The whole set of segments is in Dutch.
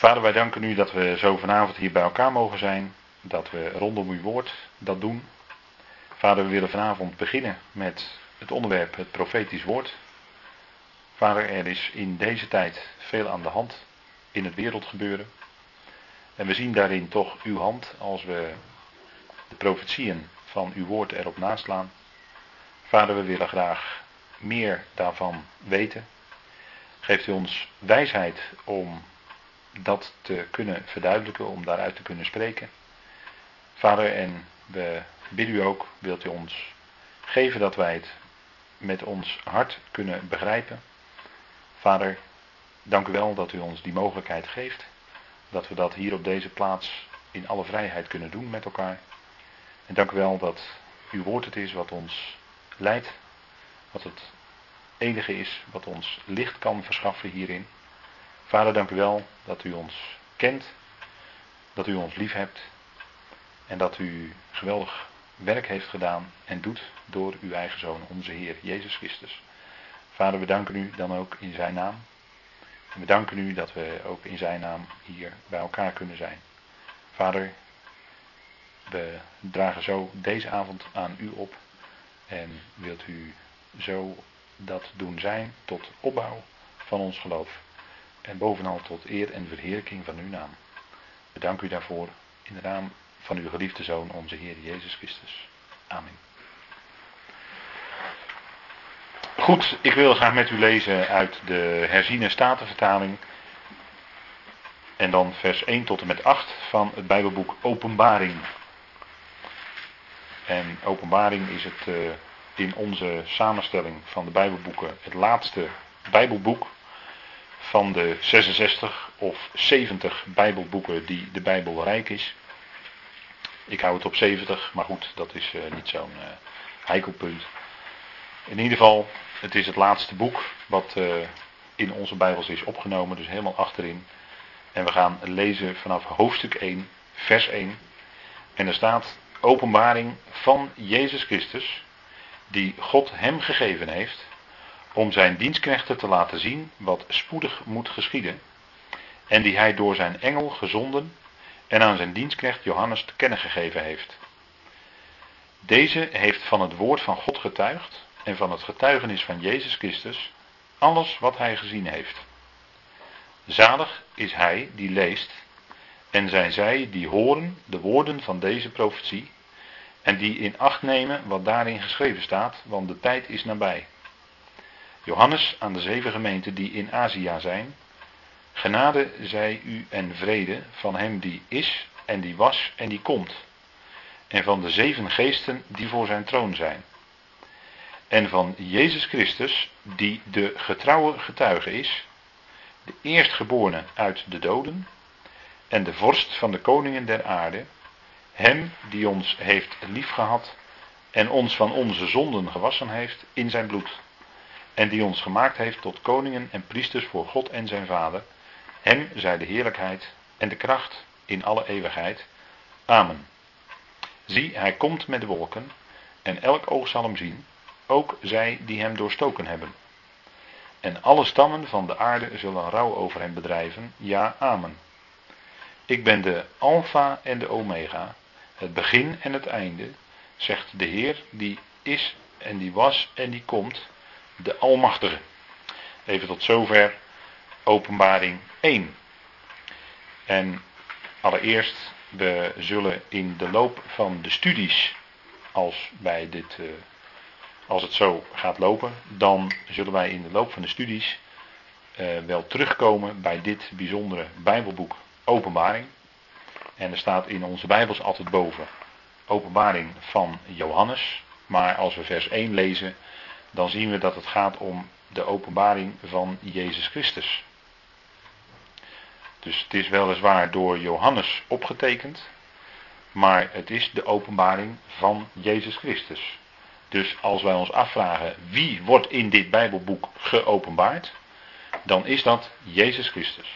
Vader, wij danken u dat we zo vanavond hier bij elkaar mogen zijn. Dat we rondom uw woord dat doen. Vader, we willen vanavond beginnen met het onderwerp het profetisch woord. Vader, er is in deze tijd veel aan de hand in het wereldgebeuren. En we zien daarin toch uw hand als we de profetieën van uw woord erop naslaan. Vader, we willen graag meer daarvan weten. Geeft u ons wijsheid om dat te kunnen verduidelijken, om daaruit te kunnen spreken. Vader, en we bidden u ook, wilt u ons geven dat wij het met ons hart kunnen begrijpen. Vader, dank u wel dat u ons die mogelijkheid geeft. Dat we dat hier op deze plaats in alle vrijheid kunnen doen met elkaar. En dank u wel dat uw woord het is wat ons leidt. Wat het enige is wat ons licht kan verschaffen hierin. Vader, dank u wel dat u ons kent. Dat u ons lief hebt. En dat u geweldig werk heeft gedaan en doet door uw eigen zoon, onze Heer Jezus Christus. Vader, we danken u dan ook in zijn naam. We danken u dat we ook in zijn naam hier bij elkaar kunnen zijn. Vader, we dragen zo deze avond aan u op. En wilt u zo dat doen zijn tot opbouw van ons geloof. En bovenal tot eer en verheerlijking van uw naam. We u daarvoor in de naam van uw geliefde Zoon, onze Heer Jezus Christus. Amen. Goed, ik wil graag met u lezen uit de herziene statenvertaling. En dan vers 1 tot en met 8 van het Bijbelboek Openbaring. En Openbaring is het uh, in onze samenstelling van de Bijbelboeken het laatste Bijbelboek van de 66 of 70 Bijbelboeken die de Bijbel rijk is. Ik hou het op 70, maar goed, dat is uh, niet zo'n uh, heikel punt. In ieder geval, het is het laatste boek wat uh, in onze Bijbels is opgenomen, dus helemaal achterin. En we gaan lezen vanaf hoofdstuk 1, vers 1. En er staat openbaring van Jezus Christus, die God hem gegeven heeft, om zijn dienstknechten te laten zien wat spoedig moet geschieden. En die hij door zijn engel gezonden en aan zijn dienstknecht Johannes te kennen gegeven heeft. Deze heeft van het woord van God getuigd en van het getuigenis van Jezus Christus alles wat hij gezien heeft. Zalig is hij die leest en zijn zij die horen de woorden van deze profetie en die in acht nemen wat daarin geschreven staat, want de tijd is nabij. Johannes aan de zeven gemeenten die in Azië zijn, genade zij u en vrede van hem die is en die was en die komt, en van de zeven geesten die voor zijn troon zijn, en van Jezus Christus die de getrouwe getuige is, de eerstgeborene uit de doden, en de vorst van de koningen der aarde, hem die ons heeft liefgehad en ons van onze zonden gewassen heeft in zijn bloed. En die ons gemaakt heeft tot koningen en priesters voor God en zijn Vader. Hem zij de heerlijkheid en de kracht in alle eeuwigheid. Amen. Zie, hij komt met de wolken en elk oog zal hem zien, ook zij die hem doorstoken hebben. En alle stammen van de aarde zullen rouw over hem bedrijven. Ja, amen. Ik ben de Alpha en de Omega, het begin en het einde, zegt de Heer, die is en die was en die komt, de Almachtige. Even tot zover Openbaring 1. En allereerst, we zullen in de loop van de studies, als, bij dit, uh, als het zo gaat lopen, dan zullen wij in de loop van de studies uh, wel terugkomen bij dit bijzondere Bijbelboek Openbaring. En er staat in onze Bijbels altijd boven openbaring van Johannes. Maar als we vers 1 lezen, dan zien we dat het gaat om de openbaring van Jezus Christus. Dus het is weliswaar door Johannes opgetekend, maar het is de openbaring van Jezus Christus. Dus als wij ons afvragen wie wordt in dit Bijbelboek geopenbaard, dan is dat Jezus Christus.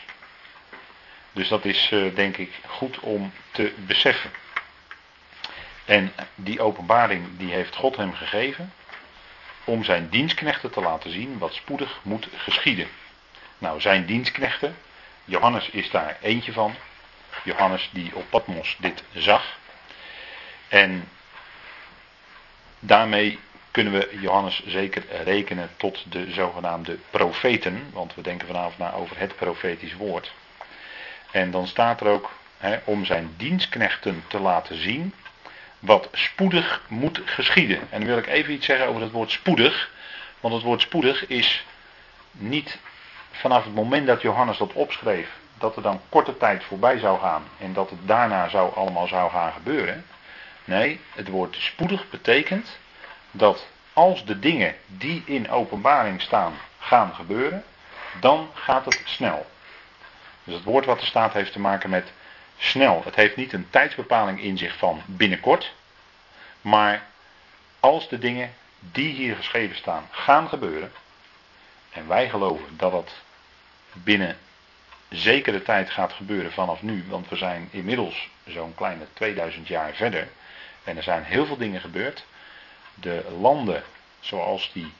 Dus dat is uh, denk ik goed om te beseffen. En die openbaring die heeft God hem gegeven om zijn dienstknechten te laten zien wat spoedig moet geschieden. Nou, zijn dienstknechten, Johannes is daar eentje van. Johannes die op Patmos dit zag. En daarmee kunnen we Johannes zeker rekenen tot de zogenaamde profeten. Want we denken vanavond na over het profetisch woord. En dan staat er ook om zijn dienstknechten te laten zien wat spoedig moet geschieden. En dan wil ik even iets zeggen over het woord spoedig. Want het woord spoedig is niet vanaf het moment dat Johannes dat opschreef, dat er dan korte tijd voorbij zou gaan en dat het daarna zou allemaal zou gaan gebeuren. Nee, het woord spoedig betekent dat als de dingen die in openbaring staan gaan gebeuren, dan gaat het snel. Dus het woord wat er staat heeft te maken met snel. Het heeft niet een tijdsbepaling in zich van binnenkort. Maar als de dingen die hier geschreven staan gaan gebeuren. En wij geloven dat dat binnen zekere tijd gaat gebeuren vanaf nu. Want we zijn inmiddels zo'n kleine 2000 jaar verder. En er zijn heel veel dingen gebeurd. De landen zoals die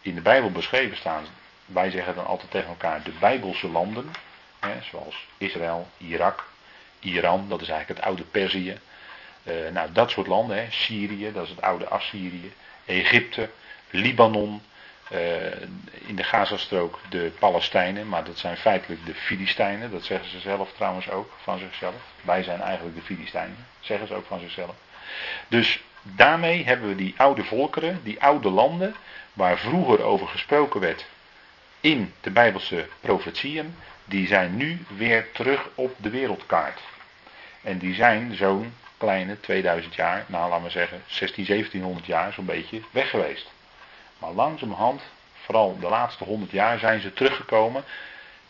in de Bijbel beschreven staan. Wij zeggen dan altijd tegen elkaar de Bijbelse landen. Hè, zoals Israël, Irak, Iran, dat is eigenlijk het oude Perzië. Uh, nou, dat soort landen, hè. Syrië, dat is het oude Assyrië. Egypte, Libanon, uh, in de Gazastrook de Palestijnen, maar dat zijn feitelijk de Filistijnen, dat zeggen ze zelf trouwens ook van zichzelf. Wij zijn eigenlijk de Filistijnen, zeggen ze ook van zichzelf. Dus daarmee hebben we die oude volkeren, die oude landen, waar vroeger over gesproken werd in de Bijbelse profetieën, die zijn nu weer terug op de wereldkaart. En die zijn zo'n kleine 2000 jaar, nou laten we zeggen 16, 1700 jaar zo'n beetje weg geweest. Maar langzamerhand, vooral de laatste 100 jaar, zijn ze teruggekomen.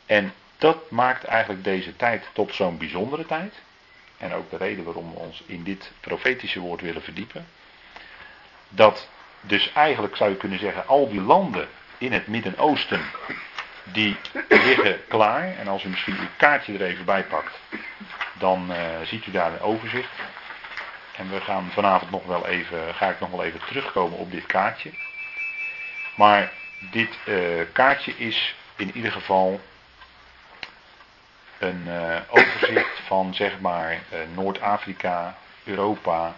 En dat maakt eigenlijk deze tijd tot zo'n bijzondere tijd. En ook de reden waarom we ons in dit profetische woord willen verdiepen. Dat dus eigenlijk zou je kunnen zeggen, al die landen in het Midden-Oosten, die liggen klaar. En als u misschien uw kaartje er even bij pakt, dan uh, ziet u daar een overzicht. En we gaan vanavond nog wel even, ga ik nog wel even terugkomen op dit kaartje. Maar dit uh, kaartje is in ieder geval een uh, overzicht van zeg maar Noord-Afrika, Europa,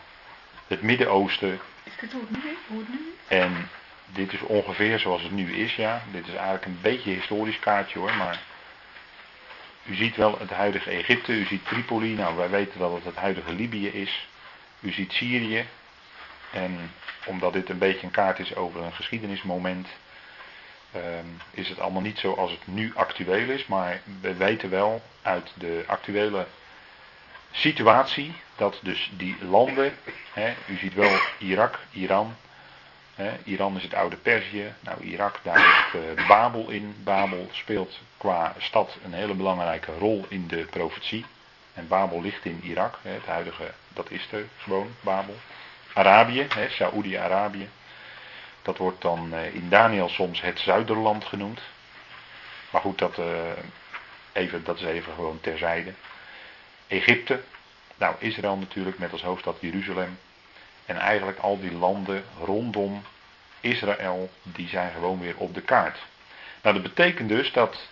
het Midden-Oosten. Is dit hoe het nu is? Hoe het nu is? En dit is ongeveer zoals het nu is, ja. Dit is eigenlijk een beetje een historisch kaartje hoor, maar u ziet wel het huidige Egypte, u ziet Tripoli, nou wij weten dat het het huidige Libië is. U ziet Syrië. En omdat dit een beetje een kaart is over een geschiedenismoment, ehm, is het allemaal niet zoals het nu actueel is. Maar we weten wel uit de actuele situatie dat dus die landen, hè, u ziet wel Irak, Iran, Iran is het oude Perzië. Nou, Irak, daar heeft uh, Babel in. Babel speelt qua stad een hele belangrijke rol in de profetie. En Babel ligt in Irak. Het huidige, dat is er gewoon, Babel. Arabië, Saoedi-Arabië. Dat wordt dan uh, in Daniel soms het Zuiderland genoemd. Maar goed, dat, uh, even, dat is even gewoon terzijde. Egypte. Nou, Israël natuurlijk met als hoofdstad Jeruzalem. En eigenlijk al die landen rondom Israël, die zijn gewoon weer op de kaart. Nou, dat betekent dus dat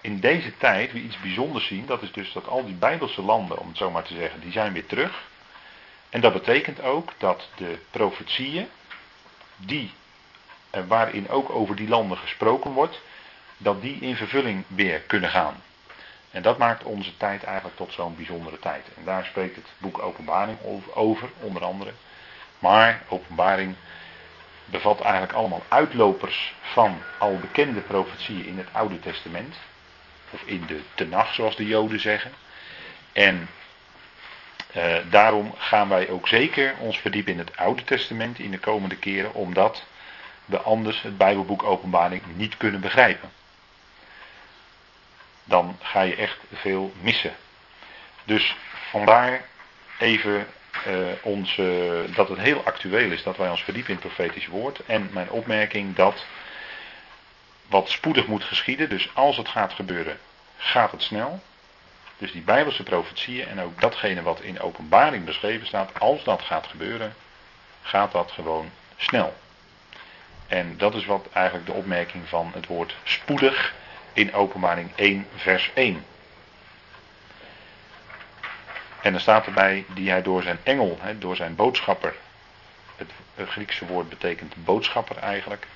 in deze tijd we iets bijzonders zien. Dat is dus dat al die Bijbelse landen, om het zo maar te zeggen, die zijn weer terug. En dat betekent ook dat de profetieën, die, waarin ook over die landen gesproken wordt, dat die in vervulling weer kunnen gaan. En dat maakt onze tijd eigenlijk tot zo'n bijzondere tijd. En daar spreekt het boek Openbaring over, onder andere. Maar openbaring bevat eigenlijk allemaal uitlopers van al bekende profetieën in het Oude Testament. Of in de Tenach, zoals de Joden zeggen. En uh, daarom gaan wij ook zeker ons verdiepen in het Oude Testament in de komende keren, omdat we anders het Bijbelboek Openbaring niet kunnen begrijpen. Dan ga je echt veel missen. Dus vandaar even ons, uh, dat het heel actueel is dat wij ons verdiepen in het profetisch woord. En mijn opmerking dat wat spoedig moet geschieden, dus als het gaat gebeuren, gaat het snel. Dus die Bijbelse profetieën en ook datgene wat in openbaring beschreven staat, als dat gaat gebeuren, gaat dat gewoon snel. En dat is wat eigenlijk de opmerking van het woord spoedig in openbaring 1 vers 1. En dan staat erbij die hij door zijn engel, hè, door zijn boodschapper. Het, Griekse woord betekent boodschapper eigenlijk.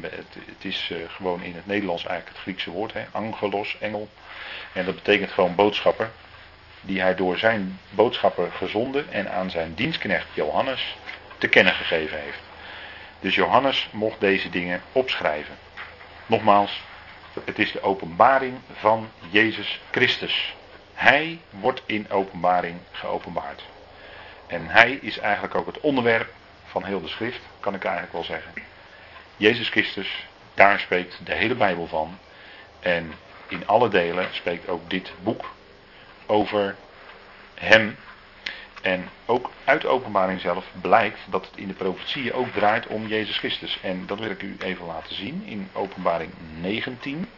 Het, het is uh, gewoon in het Nederlands eigenlijk het Griekse woord, hè, angelos, engel. En dat betekent gewoon boodschapper. Die hij door zijn boodschapper gezonden en aan zijn dienstknecht Johannes te kennen gegeven heeft. Dus Johannes mocht deze dingen opschrijven. Nogmaals, het is de openbaring van Jezus Christus. Hij wordt in openbaring geopenbaard. En hij is eigenlijk ook het onderwerp van heel de schrift, kan ik eigenlijk wel zeggen. Jezus Christus, daar spreekt de hele Bijbel van. En in alle delen spreekt ook dit boek over hem. En ook uit de openbaring zelf blijkt dat het in de profetieën ook draait om Jezus Christus. En dat wil ik u even laten zien in openbaring 19.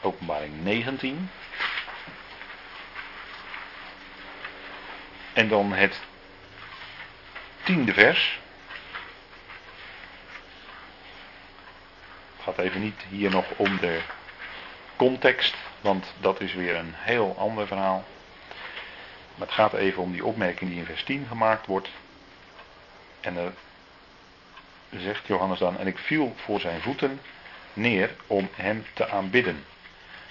Openbaring 19. En dan het tiende vers. Het gaat even niet hier nog om de context, want dat is weer een heel ander verhaal. Maar het gaat even om die opmerking die in vers 10 gemaakt wordt. En er zegt Johannes dan, en ik viel voor zijn voeten neer om hem te aanbidden.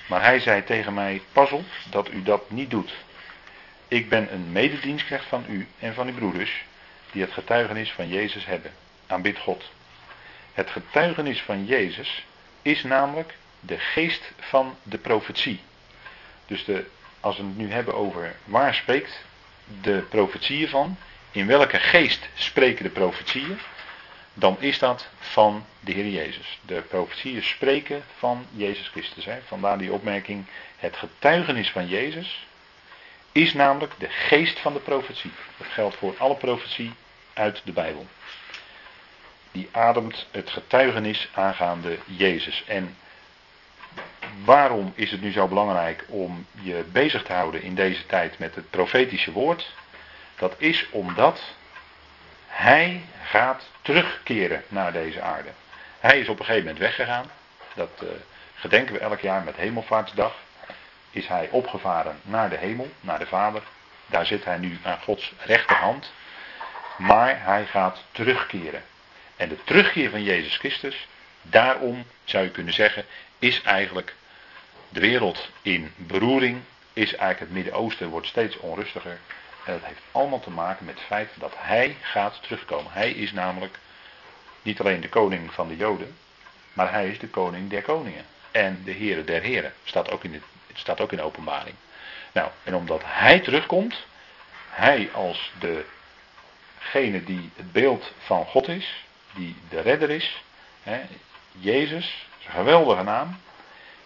Maar hij zei tegen mij, pas op dat u dat niet doet. Ik ben een mededienstknecht van u en van uw broeders, die het getuigenis van Jezus hebben. Aanbid God. Het getuigenis van Jezus is namelijk de geest van de profetie. Dus de, als we het nu hebben over waar spreekt de profetieën van, in welke geest spreken de profetieën, dan is dat van de Heer Jezus. De profetieën spreken van Jezus Christus. Vandaar die opmerking, het getuigenis van Jezus is namelijk de geest van de profetie. Dat geldt voor alle profetie uit de Bijbel. Die ademt het getuigenis aangaande Jezus. En waarom is het nu zo belangrijk om je bezig te houden in deze tijd met het profetische woord? Dat is omdat hij gaat terugkeren naar deze aarde. Hij is op een gegeven moment weggegaan. Dat uh, gedenken we elk jaar met Hemelvaartsdag. Is hij opgevaren naar de hemel, naar de Vader. Daar zit hij nu aan Gods rechterhand. Maar hij gaat terugkeren. En de terugkeer van Jezus Christus, daarom zou je kunnen zeggen, is eigenlijk de wereld in beroering. Is eigenlijk het Midden-Oosten wordt steeds onrustiger. En dat heeft allemaal te maken met het feit dat hij gaat terugkomen. Hij is namelijk niet alleen de koning van de Joden, maar hij is de koning der koningen. En de heren der heren. Staat ook in, het, staat ook in openbaring. Nou, en omdat hij terugkomt, hij als degene die het beeld van God is, die de redder is, hè, Jezus, een geweldige naam.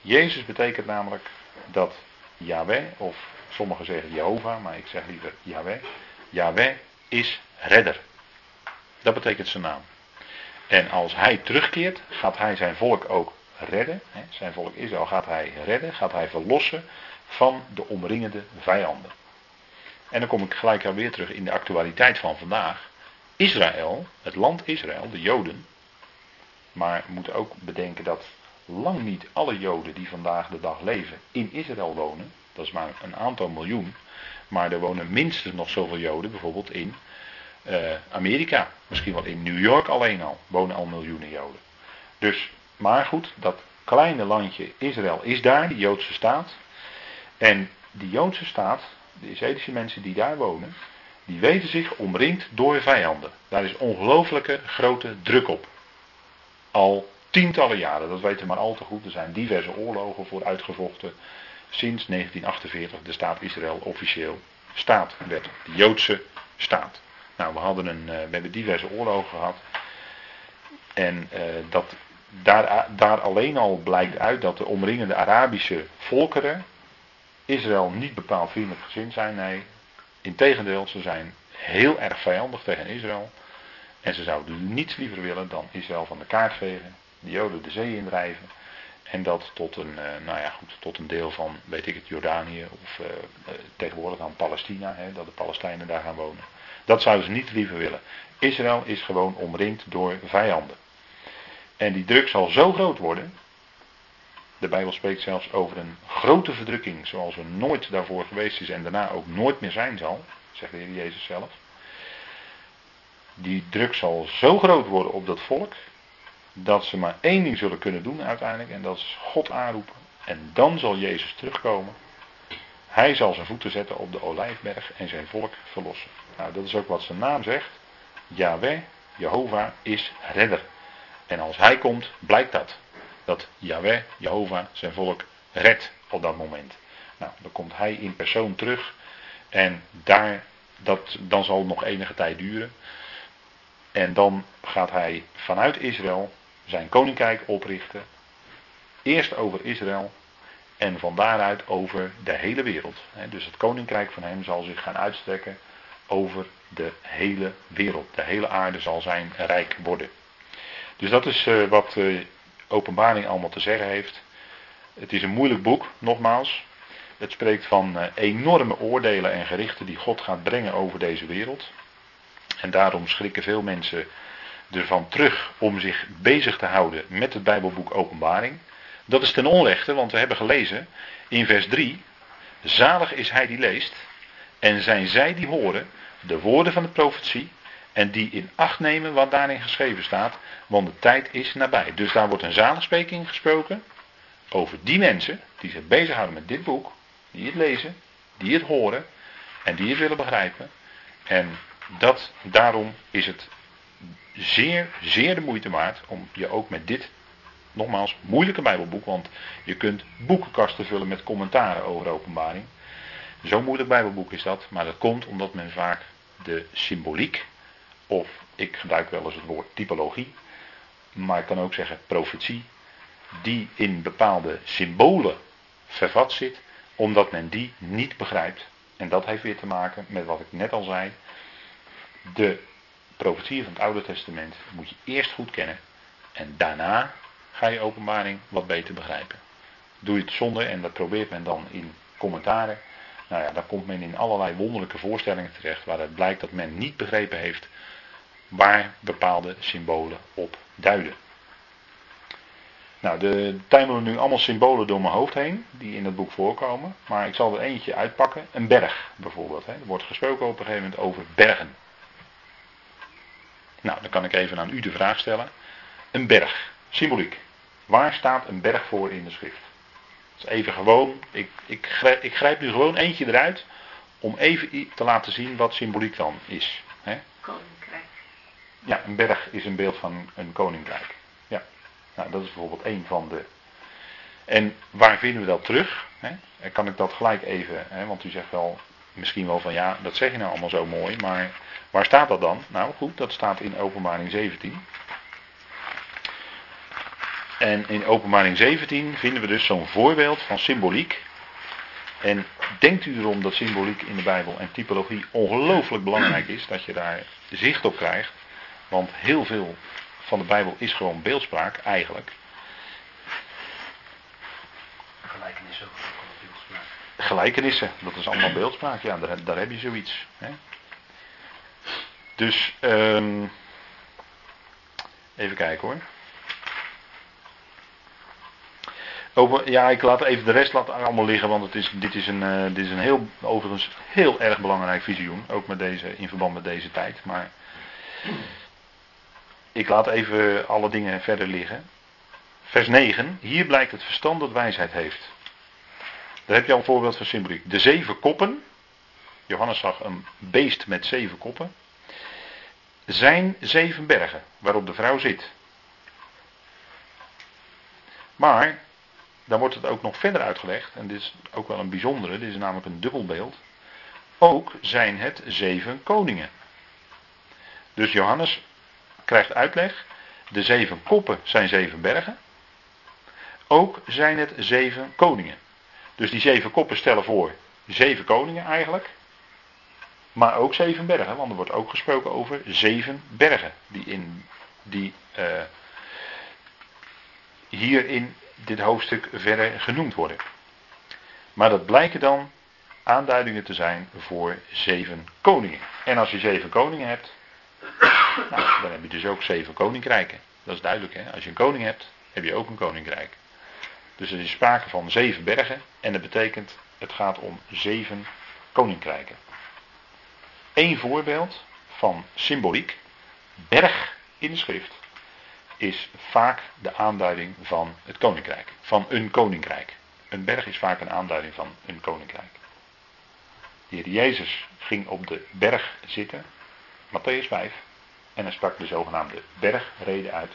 Jezus betekent namelijk dat Yahweh, of sommigen zeggen Jehovah, maar ik zeg liever Yahweh. Yahweh is redder. Dat betekent zijn naam. En als hij terugkeert, gaat hij zijn volk ook redden. Zijn volk Israël gaat hij redden, gaat hij verlossen van de omringende vijanden. En dan kom ik gelijk alweer terug in de actualiteit van vandaag. Israël, het land Israël, de Joden. Maar we moeten ook bedenken dat lang niet alle Joden die vandaag de dag leven in Israël wonen. Dat is maar een aantal miljoen. Maar er wonen minstens nog zoveel Joden, bijvoorbeeld in uh, Amerika. Misschien wel in New York alleen al. Wonen al miljoenen Joden. Dus, maar goed, dat kleine landje Israël is daar, die Joodse staat. En die Joodse staat, de Israëlische mensen die daar wonen, die weten zich omringd door vijanden. Daar is ongelooflijke grote druk op. Al tientallen jaren, dat weten we maar al te goed. Er zijn diverse oorlogen voor uitgevochten. Sinds 1948 de staat Israël officieel staat werd. De Joodse staat. Nou, we, hadden een, uh, we hebben diverse oorlogen gehad. En uh, dat, daar, daar alleen al blijkt uit dat de omringende Arabische volkeren Israël niet bepaald vriendelijk gezind zijn. Nee, integendeel, ze zijn heel erg vijandig tegen Israël. En ze zouden niets liever willen dan Israël van de kaart vegen, de Joden de zee indrijven. En dat tot een, uh, nou ja, goed, tot een deel van, weet ik het, Jordanië of uh, tegenwoordig aan Palestina, hè, dat de Palestijnen daar gaan wonen. Dat zouden ze niet liever willen. Israël is gewoon omringd door vijanden. En die druk zal zo groot worden De Bijbel spreekt zelfs over een grote verdrukking, zoals er nooit daarvoor geweest is en daarna ook nooit meer zijn zal, zegt de Heer Jezus zelf. Die druk zal zo groot worden op dat volk, dat ze maar één ding zullen kunnen doen uiteindelijk, en dat is God aanroepen. En dan zal Jezus terugkomen. Hij zal zijn voeten zetten op de olijfberg en zijn volk verlossen. Nou, dat is ook wat zijn naam zegt. Yahweh, Jehovah, is redder. En als hij komt, blijkt dat. Dat Yahweh, Jehovah, zijn volk redt op dat moment. Nou, dan komt hij in persoon terug. En daar, dat, dan zal het nog enige tijd duren. En dan gaat hij vanuit Israël zijn koninkrijk oprichten. Eerst over Israël en van daaruit over de hele wereld. Dus het koninkrijk van hem zal zich gaan uitstrekken over de hele wereld. De hele aarde zal zijn rijk worden. Dus dat is eh, wat de openbaring allemaal te zeggen heeft. Het is een moeilijk boek, nogmaals. Het spreekt van eh, enorme oordelen en gerichten die God gaat brengen over deze wereld. En daarom schrikken veel mensen ervan terug om zich bezig te houden met het Bijbelboek Openbaring. Dat is ten onrechte, want we hebben gelezen in vers 3. Zalig is hij die leest en zijn zij die horen de woorden van de profetie en die in acht nemen wat daarin geschreven staat, want de tijd is nabij. Dus daar wordt een zaligspreking gesproken over die mensen die zich bezighouden met dit boek, die het lezen, die het horen en die het willen begrijpen. En dat, daarom is het zeer, zeer de moeite waard om je ook met dit, nogmaals, moeilijke Bijbelboek, want je kunt boekenkasten vullen met commentaren over openbaring. Zo'n moeilijk Bijbelboek is dat, maar dat komt omdat men vaak de symboliek, of ik gebruik wel eens het woord typologie, maar ik kan ook zeggen profetie, die in bepaalde symbolen vervat zit, omdat men die niet begrijpt. En dat heeft weer te maken met wat ik net al zei. De profetieën van het Oude Testament moet je eerst goed kennen. En daarna ga je openbaring wat beter begrijpen. Doe je het zonder, en dat probeert men dan in commentaren. Nou ja, dan komt men in allerlei wonderlijke voorstellingen terecht. Waaruit blijkt dat men niet begrepen heeft waar bepaalde symbolen op duiden. Nou, de tuimelen nu allemaal symbolen door mijn hoofd heen, die in het boek voorkomen. Maar ik zal er eentje uitpakken. Een berg bijvoorbeeld. Hè. Er wordt gesproken op een gegeven moment over bergen. Nou, dan kan ik even aan u de vraag stellen. Een berg, symboliek. Waar staat een berg voor in de schrift? Is even gewoon, ik, ik, grijp, ik grijp nu gewoon eentje eruit om even te laten zien wat symboliek dan is. Hè? Koninkrijk. Ja, een berg is een beeld van een koninkrijk. Ja, nou, dat is bijvoorbeeld een van de. En waar vinden we dat terug? Hè? Kan ik dat gelijk even, want u zegt wel misschien wel van ja, dat zeg je nou allemaal zo mooi, maar Waar staat dat dan? Nou goed, dat staat in openbaring 17. En in openbaring 17 vinden we dus zo'n voorbeeld van symboliek. En denkt u erom dat symboliek in de Bijbel en typologie ongelooflijk belangrijk is, dat je daar zicht op krijgt. Want heel veel van de Bijbel is gewoon beeldspraak eigenlijk. Gelijkenissen ook beeldspraak. Gelijkenissen, dat is allemaal beeldspraak, ja, daar, daar heb je zoiets. Hè? Dus, um, even kijken hoor. Over, ja, ik laat even de rest laten allemaal liggen, want het is, dit, is een, uh, dit is een heel, overigens heel erg belangrijk visioen. Ook met deze, in verband met deze tijd. Maar ik laat even alle dingen verder liggen. Vers 9. Hier blijkt het verstand dat wijsheid heeft. Daar heb je al een voorbeeld van symboliek. De zeven koppen. Johannes zag een beest met zeven koppen zijn zeven bergen waarop de vrouw zit. Maar, dan wordt het ook nog verder uitgelegd, en dit is ook wel een bijzondere, dit is namelijk een dubbelbeeld. Ook zijn het zeven koningen. Dus Johannes krijgt uitleg, de zeven koppen zijn zeven bergen. Ook zijn het zeven koningen. Dus die zeven koppen stellen voor zeven koningen eigenlijk. Maar ook zeven bergen, want er wordt ook gesproken over zeven bergen die, in, die uh, hier in dit hoofdstuk verder genoemd worden. Maar dat blijken dan aanduidingen te zijn voor zeven koningen. En als je zeven koningen hebt, nou, dan heb je dus ook zeven koninkrijken. Dat is duidelijk, hè? Als je een koning hebt, heb je ook een koninkrijk. Dus er is sprake van zeven bergen en dat betekent het gaat om zeven koninkrijken. Eén voorbeeld van symboliek, berg in de schrift, is vaak de aanduiding van het koninkrijk, van een koninkrijk. Een berg is vaak een aanduiding van een koninkrijk. De heer Jezus ging op de berg zitten, Matthäus 5, en hij sprak de zogenaamde bergreden uit.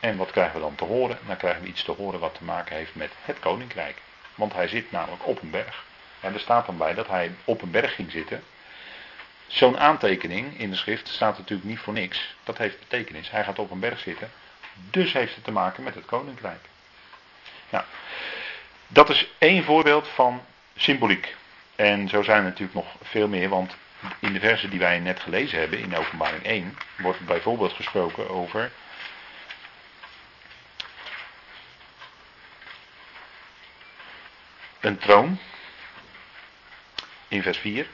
En wat krijgen we dan te horen? Dan krijgen we iets te horen wat te maken heeft met het koninkrijk. Want hij zit namelijk op een berg. En er staat dan bij dat hij op een berg ging zitten. Zo'n aantekening in de schrift staat natuurlijk niet voor niks. Dat heeft betekenis. Hij gaat op een berg zitten. Dus heeft het te maken met het koninkrijk. Nou, dat is één voorbeeld van symboliek. En zo zijn er natuurlijk nog veel meer, want in de versen die wij net gelezen hebben, in openbaring 1, wordt bijvoorbeeld gesproken over een troon. In vers 4.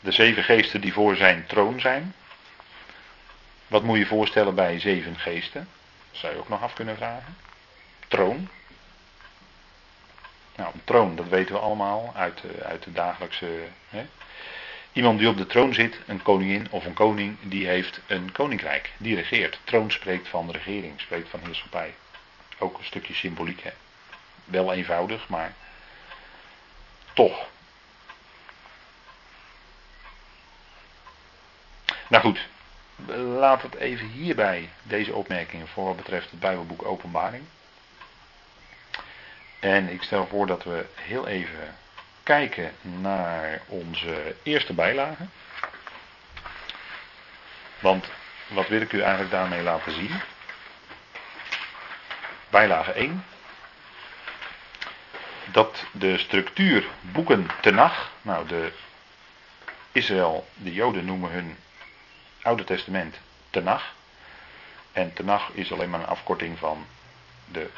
De zeven geesten die voor zijn troon zijn. Wat moet je voorstellen bij zeven geesten? Dat zou je ook nog af kunnen vragen. Troon. Nou, een troon, dat weten we allemaal uit, uit de dagelijkse. Hè? Iemand die op de troon zit, een koningin of een koning, die heeft een koninkrijk. Die regeert. Troon spreekt van regering, spreekt van heerschappij. Ook een stukje symboliek, hè. Wel eenvoudig, maar toch. Nou goed, laat het even hierbij, deze opmerkingen, voor wat betreft het Bijbelboek Openbaring. En ik stel voor dat we heel even kijken naar onze eerste bijlage. Want wat wil ik u eigenlijk daarmee laten zien? Bijlage 1. Dat de structuur boeken Tenach, nou de Israël, de Joden noemen hun Oude Testament Tenach. En Tenach is alleen maar een afkorting van de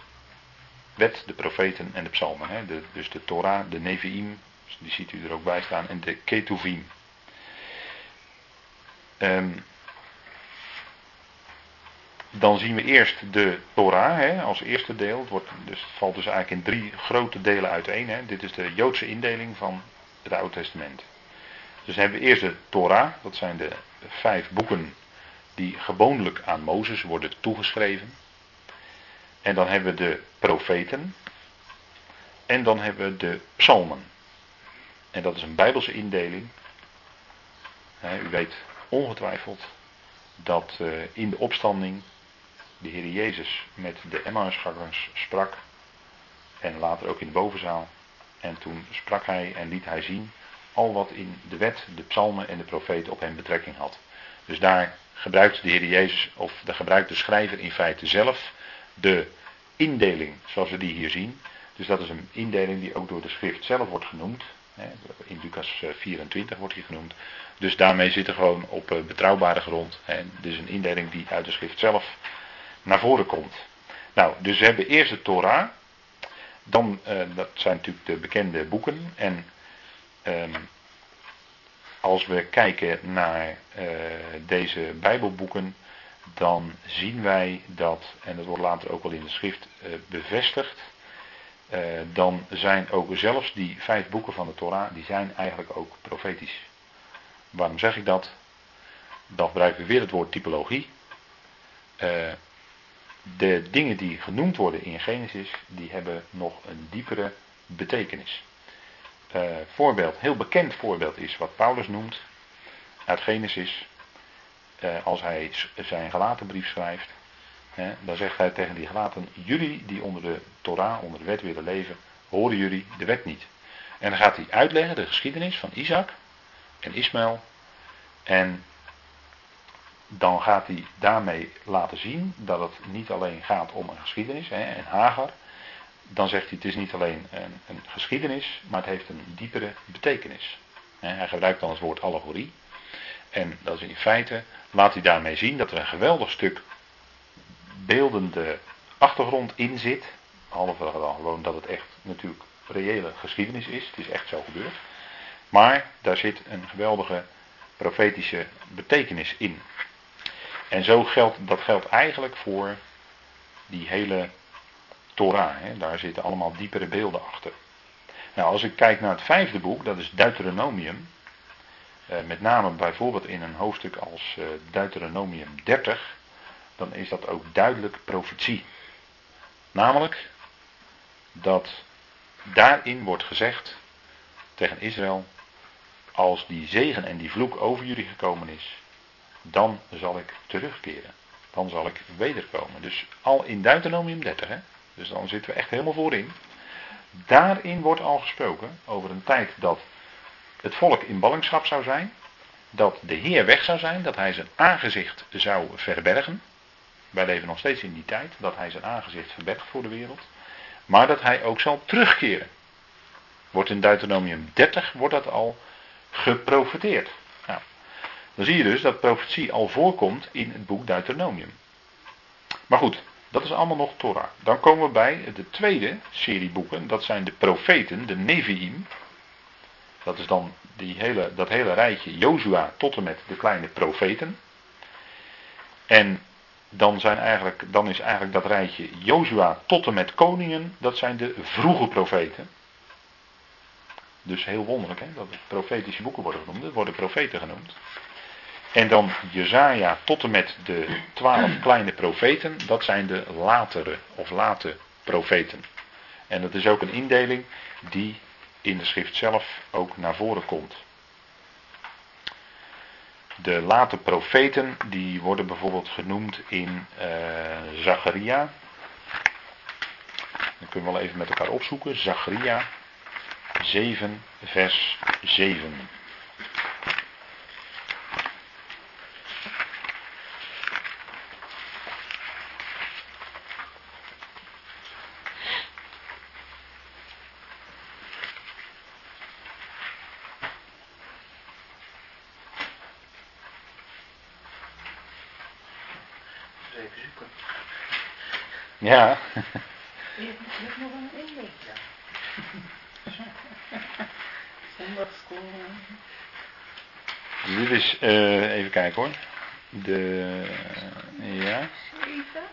wet, de profeten en de psalmen. Hè? Dus de Torah, de Nevi'im, die ziet u er ook bij staan, en de Ketuvim. Um, dan zien we eerst de Torah hè, als eerste deel. Het, wordt, dus valt dus eigenlijk in drie grote delen uiteen. Hè. Dit is de Joodse indeling van het Oude Testament. Dus hebben we eerst de Torah, dat zijn de vijf boeken die gewoonlijk aan Mozes worden toegeschreven. En dan hebben we de profeten. En dan hebben we de psalmen. En dat is een bijbelse indeling. u weet ongetwijfeld dat eh, in de opstanding de Heer Jezus met de Emmausgangers sprak. En later ook in de bovenzaal. En toen sprak hij en liet hij zien al wat in de wet, de psalmen en de profeten op hem betrekking had. Dus daar gebruikt de Heer Jezus, of de gebruikt de schrijver in feite zelf, de indeling zoals we die hier zien. Dus dat is een indeling die ook door de schrift zelf wordt genoemd. In Lucas 24 wordt hij genoemd. Dus daarmee zit er gewoon op eh, betrouwbare grond. Dus een indeling die uit de schrift zelf naar voren komt. Nou, dus we hebben eerst de Torah. Dan, uh, dat zijn natuurlijk de bekende boeken. En um, als we kijken naar deze Bijbelboeken, dan zien wij dat, en dat wordt later ook wel in de schrift uh, bevestigd, uh, dan zijn ook zelfs die vijf boeken van de Torah, die zijn eigenlijk ook profetisch. Waarom zeg ik dat? Dan gebruiken we weer het woord typologie. Uh, de dingen die genoemd worden in Genesis, die hebben nog een diepere betekenis. Voorbeeld, heel bekend voorbeeld is wat Paulus noemt uit Genesis. Uh, als hij zijn gelaten brief schrijft, hè, dan zegt hij tegen die gelaten: Jullie die onder de Torah, onder de wet willen leven, horen jullie de wet niet. En dan gaat hij uitleggen de geschiedenis van Isaac en Ismaël. En dan gaat hij daarmee laten zien dat het niet alleen gaat om een geschiedenis hè, en Hagar. Dan zegt hij het is niet alleen een, een geschiedenis, maar het heeft een diepere betekenis. Hij gebruikt dan het woord allegorie. En dat is in feite, laat hij daarmee zien dat er een geweldig stuk beeldende achtergrond in zit. Behalve dan gewoon dat het echt natuurlijk reële geschiedenis is. Het is echt zo gebeurd. Maar daar zit een geweldige profetische betekenis in. En zo geldt, dat geldt eigenlijk voor die hele Torah. Hè? Daar zitten allemaal diepere beelden achter. Nou, als ik kijk naar het vijfde boek, dat is Deuteronomium. Eh, met name bijvoorbeeld in een hoofdstuk als eh, Deuteronomium 30. Dan is dat ook duidelijk profetie. Namelijk dat daarin wordt gezegd tegen Israël. Als die zegen en die vloek over jullie gekomen is, dan zal ik terugkeren. Dan zal ik wederkomen. Dus al in Deuteronomium 30, hè? dus dan zitten we echt helemaal voorin. Daarin wordt al gesproken over een tijd dat het volk in ballingschap zou zijn. Dat de Heer weg zou zijn, dat hij zijn aangezicht zou verbergen. Wij leven nog steeds in die tijd dat hij zijn aangezicht verbergt voor de wereld. Maar dat hij ook zal terugkeren. Wordt in Deuteronomium 30 wordt dat al geprofeteerd. Nou, dan zie je dus dat profetie al voorkomt in het boek Deuteronomium. Maar goed, dat is allemaal nog Torah. Dan komen we bij de tweede serie boeken. Dat zijn de profeten, de Nevi'im. Dat is dan die hele, dat hele rijtje Jozua tot en met de kleine profeten. En dan, zijn eigenlijk, dan is eigenlijk dat rijtje Jozua tot en met koningen, dat zijn de vroege profeten. Dus heel wonderlijk hè, dat profetische boeken worden genoemd, dat worden profeten genoemd. En dan Jezaja tot en met de twaalf kleine profeten, dat zijn de latere of late profeten. En dat is ook een indeling die in de schrift zelf ook naar voren komt. De late profeten, die worden bijvoorbeeld genoemd in uh, Zacharia. Dan kunnen we wel even met elkaar opzoeken. Zacharia 7, vers 7. Ja. Je hebt nog een. Zondagschool. Dit is, uh, even kijken hoor. De, uh, ja.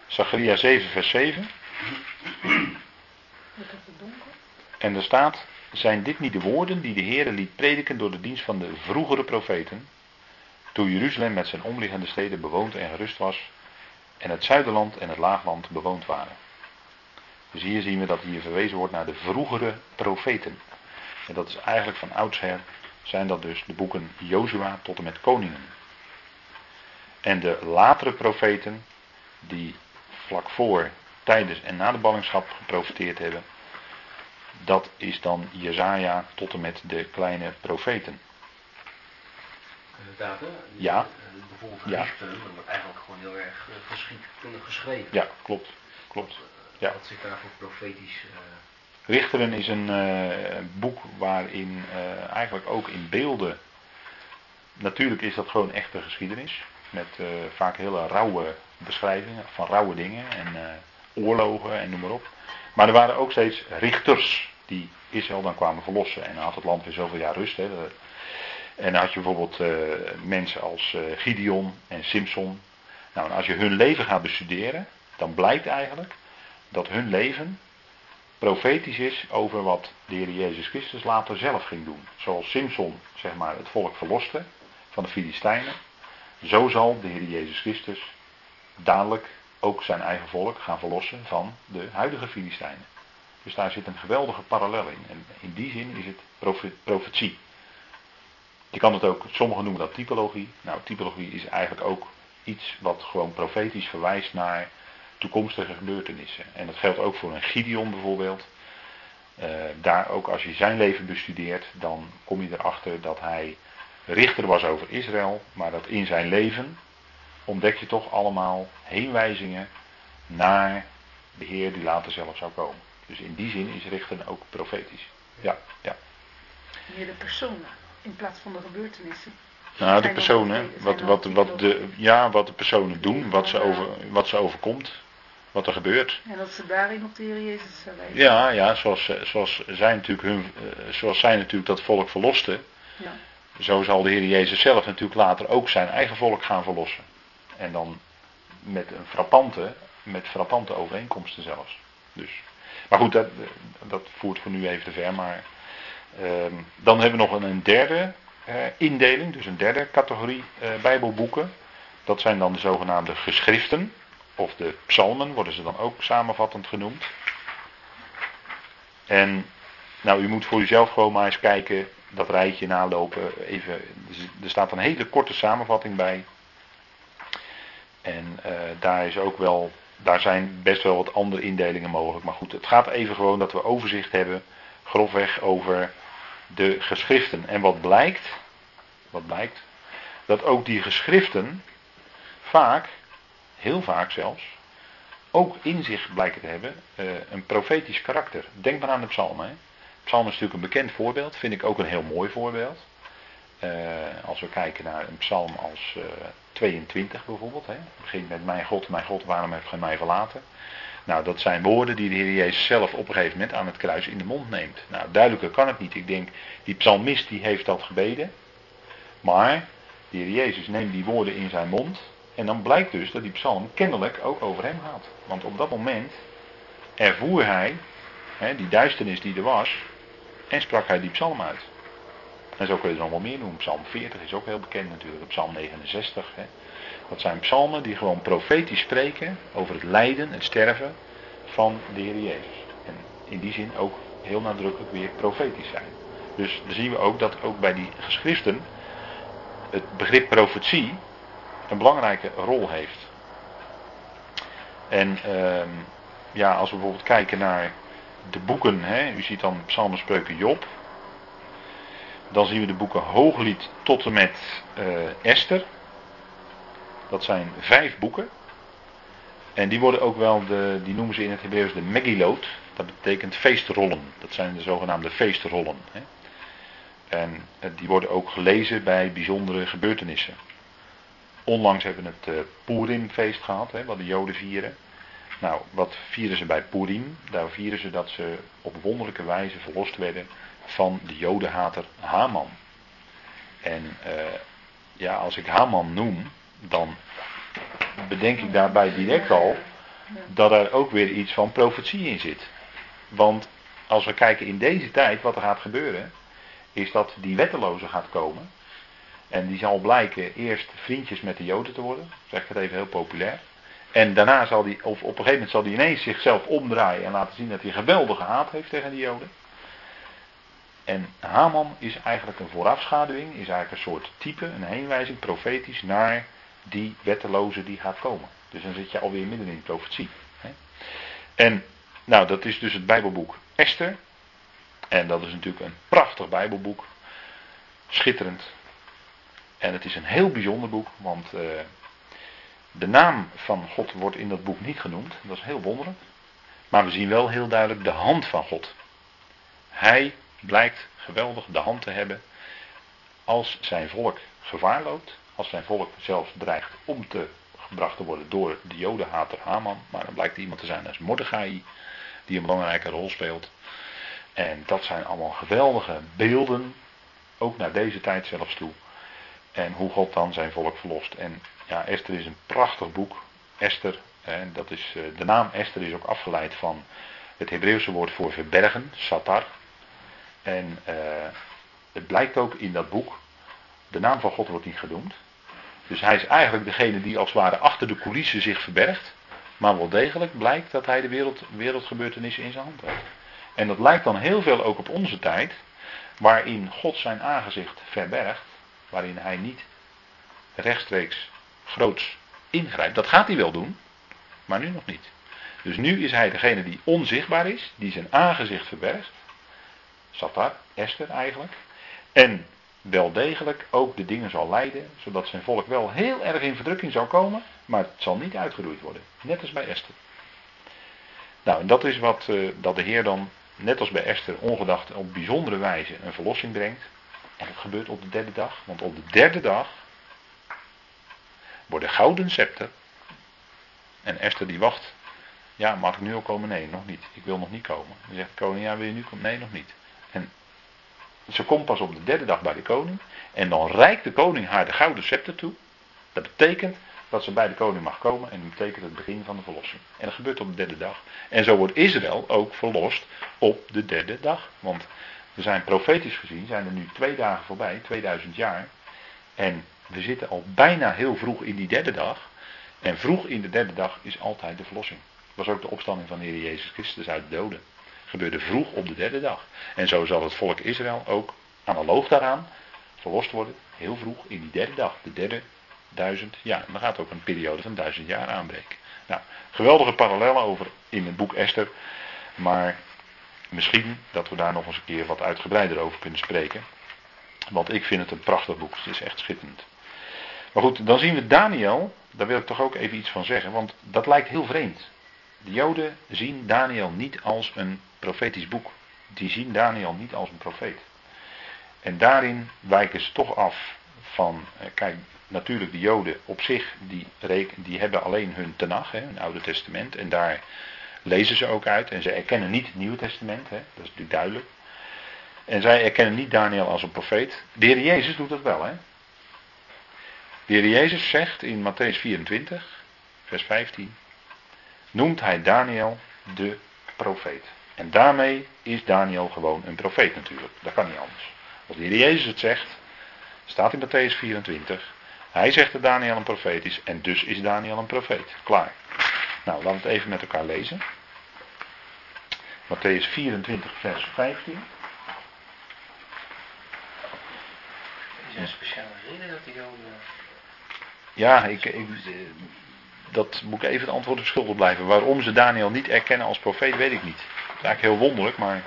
Zacharia 7 vers 7. En er staat, zijn dit niet de woorden die de Heer liet prediken door de dienst van de vroegere profeten, toen Jeruzalem met zijn omliggende steden bewoond en gerust was, en het zuiderland en het laagland bewoond waren. Dus hier zien we dat hier verwezen wordt naar de vroegere profeten. En dat is eigenlijk van oudsher zijn dat dus de boeken Jozua tot en met koningen. En de latere profeten die vlak voor, tijdens en na de ballingschap geprofiteerd hebben, dat is dan Jezaja tot en met de kleine profeten. Ja. Eh, Bijvoorbeeld Ja. Richter, dat wordt eigenlijk gewoon heel erg eh, geschiedkundig geschreven. Ja, klopt. Klopt. Ja. Wat zit daar voor profetisch... eh, Richteren is een eh, boek waarin eh, eigenlijk ook in beelden. Natuurlijk is dat gewoon echte geschiedenis. Met eh, vaak hele rauwe beschrijvingen van rauwe dingen en eh, oorlogen en noem maar op. Maar er waren ook steeds richters die Israël dan kwamen verlossen. En dan had het land weer zoveel jaar rust. Hè. En dan had je bijvoorbeeld eh, mensen als eh, Gideon en Simson. Nou, als je hun leven gaat bestuderen, dan blijkt eigenlijk dat hun leven profetisch is over wat de Heer Jezus Christus later zelf ging doen. Zoals Simson zeg maar, het volk verloste van de Filistijnen, zo zal de Heer Jezus Christus dadelijk ook zijn eigen volk gaan verlossen van de huidige Filistijnen. Dus daar zit een geweldige parallel in. En in die zin is het profe- profetie. Je kan het ook, sommigen noemen dat typologie. Nou, typologie is eigenlijk ook iets wat gewoon profetisch verwijst naar toekomstige gebeurtenissen. En dat geldt ook voor een Gideon bijvoorbeeld. Eh, daar ook als je zijn leven bestudeert, dan kom je erachter dat hij richter was over Israël, maar dat in zijn leven ontdek je toch allemaal heenwijzingen naar de Heer die later zelf zou komen. Dus in die zin is richter ook profetisch. Ja, ja. Meer de personen in plaats van de gebeurtenissen. Nou, de Zijn personen, wat, zijn wat, wat, de, ja, wat de personen doen, wat ze, over, wat ze overkomt, wat er gebeurt. En dat ze daarin op de Heer Jezus wijzen. Ja, ja zoals, zoals, zij natuurlijk hun, eh, zoals zij natuurlijk dat volk verlosten, Ja. zo zal de Heer Jezus zelf natuurlijk later ook zijn eigen volk gaan verlossen. En dan met een frappante, met frappante overeenkomsten zelfs. Dus maar goed, dat, dat voert voor nu even te ver. Maar dan hebben we nog een, derde eh, indeling, dus een derde categorie eh, Bijbelboeken. Dat zijn dan de zogenaamde geschriften, of de psalmen worden ze dan ook samenvattend genoemd. En nou, u moet voor uzelf gewoon maar eens kijken, dat rijtje nalopen. Even, er staat een hele korte samenvatting bij. En uh, daar is ook wel, daar zijn best wel wat andere indelingen mogelijk. Maar goed, het gaat even gewoon dat we overzicht hebben, grofweg over de geschriften. En wat blijkt, wat blijkt, dat ook die geschriften vaak, heel vaak zelfs, ook in zich blijken te hebben uh, een profetisch karakter. Denk maar aan de psalmen. Hè. Psalm is natuurlijk een bekend voorbeeld, vind ik ook een heel mooi voorbeeld. Uh, als we kijken naar een psalm als uh, 22 bijvoorbeeld. Hè. Het begint met mijn God, mijn God, waarom heeft gij mij verlaten? Nou, dat zijn woorden die de Heer Jezus zelf op een gegeven moment aan het kruis in de mond neemt. Nou, duidelijker kan het niet. Ik denk, die psalmist die heeft dat gebeden. Maar, de Heer Jezus neemt die woorden in zijn mond. En dan blijkt dus dat die psalm kennelijk ook over hem gaat. Want op dat moment ervoer hij hè, die duisternis die er was. En sprak hij die psalm uit. En zo kun je er nog wel meer noemen. Psalm 40 is ook heel bekend natuurlijk. Psalm 69. Hè. Dat zijn psalmen die gewoon profetisch spreken over het lijden, het sterven van de Heer Jezus. En in die zin ook heel nadrukkelijk weer profetisch zijn. Dus dan zien we ook dat ook bij die geschriften het begrip profetie een belangrijke rol heeft. En uh, ja, als we bijvoorbeeld kijken naar de boeken, hè, u ziet dan Psalmen, Spreuken, Job. Dan zien we de boeken Hooglied tot en met uh, Esther. Dat zijn vijf boeken. En die worden ook wel, de, die noemen ze in het Hebreeuws de Megillot. Dat betekent feestrollen. Dat zijn de zogenaamde feestrollen. Hè. En eh, die worden ook gelezen bij bijzondere gebeurtenissen. Onlangs hebben we het uh, Purimfeest gehad, hè, wat de Joden vieren. Nou, wat vieren ze bij Purim? Daar vieren ze dat ze op wonderlijke wijze verlost werden van de Jodenhater Haman. En uh, ja, als ik Haman noem, dan bedenk ik daarbij direct al dat er ook weer iets van profetie in zit. Want als we kijken in deze tijd wat er gaat gebeuren, is dat die wetteloze gaat komen. En die zal blijken eerst vriendjes met de Joden te worden, zeg ik het even heel populair. En daarna zal die, of op een gegeven moment zal hij ineens zichzelf omdraaien en laten zien dat hij geweldige haat heeft tegen die Joden. En Haman is eigenlijk een voorafschaduwing, is eigenlijk een soort type, een heenwijzing, profetisch, naar die wetteloze die gaat komen. Dus dan zit je alweer midden in de profetie. En, nou, dat is dus het Bijbelboek Esther. En dat is natuurlijk een prachtig Bijbelboek. Schitterend. En het is een heel bijzonder boek, want uh, de naam van God wordt in dat boek niet genoemd. Dat is heel wonderlijk. Maar we zien wel heel duidelijk de hand van God. Hij blijkt geweldig de hand te hebben als zijn volk gevaar loopt. Als zijn volk zelfs dreigt om te gebracht te worden door de jodenhater Haman. Maar dan blijkt iemand te zijn als Mordechai, die een belangrijke rol speelt. En dat zijn allemaal geweldige beelden, ook naar deze tijd zelfs toe. En hoe God dan zijn volk verlost. En ja, Esther is een prachtig boek. Esther, dat is, eh, de naam Esther is ook afgeleid van het Hebreeuwse woord voor verbergen, satar. En uh, het blijkt ook in dat boek, de naam van God wordt niet genoemd. Dus hij is eigenlijk degene die als het ware achter de coulissen zich verbergt. Maar wel degelijk blijkt dat hij de wereld, wereldgebeurtenissen in zijn hand heeft. En dat lijkt dan heel veel ook op onze tijd, waarin God zijn aangezicht verbergt, waarin hij niet rechtstreeks groots ingrijpt. Dat gaat hij wel doen, maar nu nog niet. Dus nu is hij degene die onzichtbaar is, die zijn aangezicht verbergt. Satar, Esther eigenlijk. En wel degelijk ook de dingen zal leiden, zodat zijn volk wel heel erg in verdrukking zal komen, maar het zal niet uitgeroeid worden. Net als bij Esther. Nou, en dat is wat uh, dat de Heer dan, net als bij Esther, ongedacht op bijzondere wijze een verlossing brengt. En dat gebeurt op de derde dag, want op de derde dag wordt de gouden scepter. En Esther die wacht. Ja, mag ik nu al komen? Nee, nog niet. Ik wil nog niet komen. Dan zegt de koning, ja, wil je nu komen? Nee, nog niet. En ze komt pas op de derde dag bij de koning. En dan reikt de koning haar de gouden scepter toe. Dat betekent dat ze bij de koning mag komen en die betekent het begin van de verlossing. En dat gebeurt op de derde dag. En zo wordt Israël ook verlost op de derde dag. Want we zijn profetisch gezien, zijn er nu twee dagen voorbij, 2000 jaar. En we zitten al bijna heel vroeg in die derde dag. En vroeg in de derde dag is altijd de verlossing. Dat was ook de opstanding van de Heer Jezus Christus uit de doden. Gebeurde vroeg op de derde dag. En zo zal het volk Israël ook analoog daaraan verlost worden. Heel vroeg in die derde dag. De derde duizend jaar. En dan gaat ook een periode van duizend jaar aanbreken. Nou, geweldige parallellen over in het boek Esther. Maar misschien dat we daar nog eens een keer wat uitgebreider over kunnen spreken. Want ik vind het een prachtig boek. Het is echt schitterend. Maar goed, dan zien we Daniel. Daar wil ik toch ook even iets van zeggen. Want dat lijkt heel vreemd. De Joden zien Daniel niet als een profetisch boek. Die zien Daniel niet als een profeet. En daarin wijken ze toch af van. Eh, kijk, natuurlijk de Joden op zich, die, die hebben alleen hun Tenach, hè, hun Oude Testament. En daar lezen ze ook uit. En ze erkennen niet het Nieuwe Testament, hè, dat is natuurlijk duidelijk. En zij erkennen niet Daniel als een profeet. De Heer Jezus doet dat wel. Hè. De Jezus zegt in Matthäus 24, vers 15, noemt hij Daniel de profeet. En daarmee is Daniel gewoon een profeet natuurlijk. Dat kan niet anders. Als de Heer Jezus het zegt, staat in Matthäus 24, hij zegt dat Daniel een profeet is en dus is Daniel een profeet. Klaar. Nou, laten we het even met elkaar lezen. Matthäus 24, vers 15. Is er een speciale reden dat die Joden... Ja, ik, ik, dat moet ik even het antwoord op schuldig blijven. Waarom ze Daniel niet erkennen als profeet, weet ik niet. Dat is eigenlijk heel wonderlijk, maar.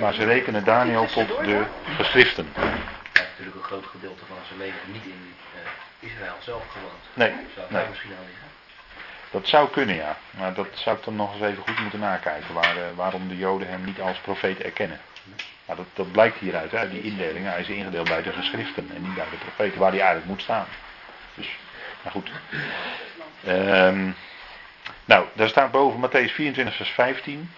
Maar ze rekenen Daniel tot de geschriften. Hij heeft natuurlijk een groot gedeelte van zijn leven niet in uh, Israël zelf gewoond. Nee, Zou nee. misschien aan liggen? Dat zou kunnen, ja. Maar dat zou ik dan nog eens even goed moeten nakijken. Waar, eh, waarom de Joden hem niet als profeet erkennen. Maar dat, dat blijkt hieruit, hè, die indeling. Hij is ingedeeld bij de geschriften en niet bij de profeten, waar hij eigenlijk moet staan. Dus, nou goed. Ehm, nou, daar staat boven Matthäus 24, vers 15.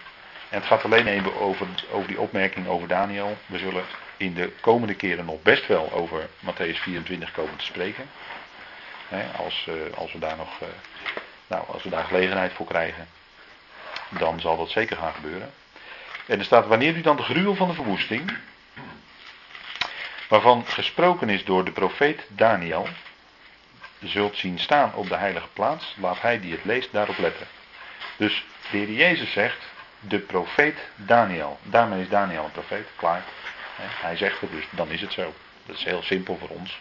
En het gaat alleen even over, over die opmerking over Daniel. We zullen in de komende keren nog best wel over Matthäus 24 komen te spreken. Als, eh, als, we daar nog, eh, nou, als we daar gelegenheid voor krijgen, dan zal dat zeker gaan gebeuren. En er staat, wanneer u dan de gruwel van de verwoesting, waarvan gesproken is door de profeet Daniel, zult zien staan op de heilige plaats, laat hij die het leest daarop letten. Dus de Jezus zegt, de profeet Daniel. Daarmee is Daniel een profeet, klaar. Hij zegt het, dus dan is het zo. Dat is heel simpel voor ons.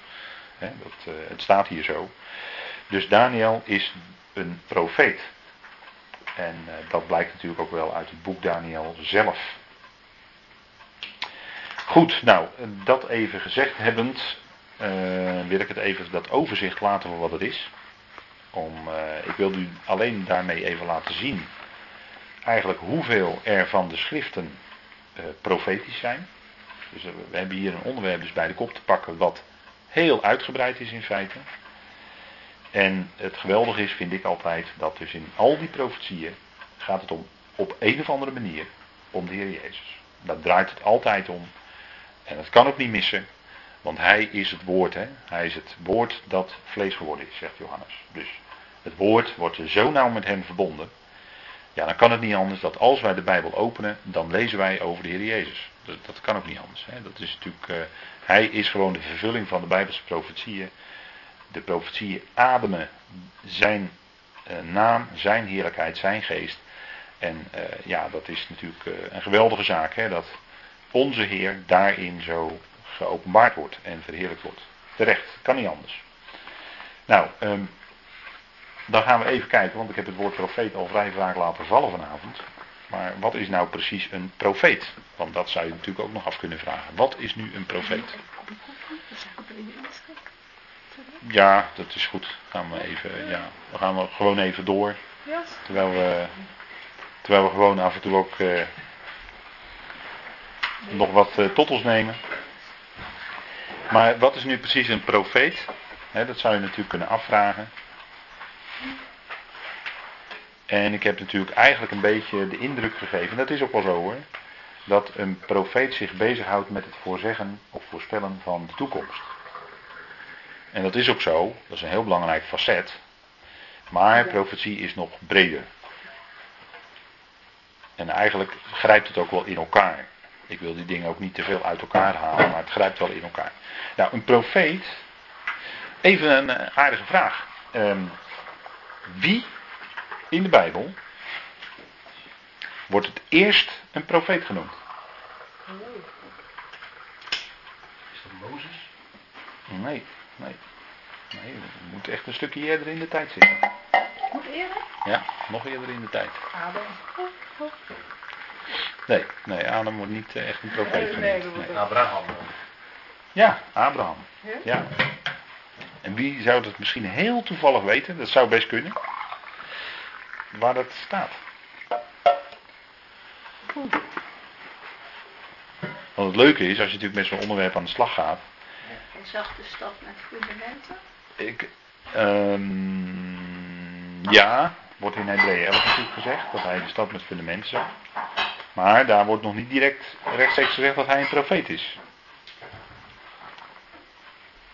Uh, het staat hier zo. Dus Daniel is een profeet. En uh, dat blijkt natuurlijk ook wel uit het boek Daniel zelf. Goed, nou, dat even gezegd hebbend, uh, wil ik het even dat overzicht laten voor wat het is. Om, uh, ik wil u alleen daarmee even laten zien, eigenlijk hoeveel er van de schriften profetisch zijn. Dus we hebben hier een onderwerp dus bij de kop te pakken wat heel uitgebreid is in feite. En het geweldige is, vind ik altijd, dat dus in al die profetieën gaat het om, op een of andere manier, om de Heer Jezus. Daar draait het altijd om. En dat kan ook niet missen, want Hij is het woord. Hè? Hij is het woord dat vlees geworden is, zegt Johannes. Dus het woord wordt zo nauw met hem verbonden. Ja, dan kan het niet anders dat als wij de Bijbel openen, dan lezen wij over de Heer Jezus. Dat, dat kan ook niet anders. Hè? Dat is natuurlijk, uh, hij is gewoon de vervulling van de Bijbelse profetieën. De profetieën ademen zijn uh, naam, zijn heerlijkheid, zijn geest. En uh, ja, dat is natuurlijk een geweldige zaak. Hè? Dat onze Heer daarin zo geopenbaard wordt en verheerlijkt wordt. Terecht, kan niet anders. Nou, um, dan gaan we even kijken, want ik heb het woord profeet al vrij vaak laten vallen vanavond. Maar wat is nou precies een profeet? Want dat zou je natuurlijk ook nog af kunnen vragen. Wat is nu een profeet? Ja, dat is goed. Gaan we even, ja, dan gaan we gewoon even door. Terwijl we, terwijl we gewoon af en toe ook uh, nog wat uh, tot ons nemen. Maar wat is nu precies een profeet? He, dat zou je natuurlijk kunnen afvragen. En ik heb natuurlijk eigenlijk een beetje de indruk gegeven, dat is ook wel zo hoor, dat een profeet zich bezighoudt met het voorzeggen of voorspellen van de toekomst. En dat is ook zo, dat is een heel belangrijk facet. Maar profetie is nog breder. En eigenlijk grijpt het ook wel in elkaar. Ik wil die dingen ook niet te veel uit elkaar halen, maar het grijpt wel in elkaar. Nou, een profeet. Even een eh, aardige vraag. Ehm, wie in de Bijbel wordt het eerst een profeet genoemd? Is dat Mozes? Nee, nee. Nee, we moeten echt een stukje eerder in de tijd zitten. Nog eerder? Ja, nog eerder in de tijd. Adam. Nee, nee, Adam wordt niet eh, echt een profeet Nee, genoemd. Nee. Abraham. Ja, Abraham. Ja? Ja. En wie zou dat misschien heel toevallig weten? Dat zou best kunnen. Waar dat staat. Want het leuke is, als je natuurlijk met zo'n onderwerp aan de slag gaat. Een zachte stad met fundamenten. Ik, ehm, ja, wordt in Hebreeën 11 natuurlijk gezegd dat hij de stad met fundamenten zag. Maar daar wordt nog niet direct rechtstreeks gezegd dat hij een profeet is.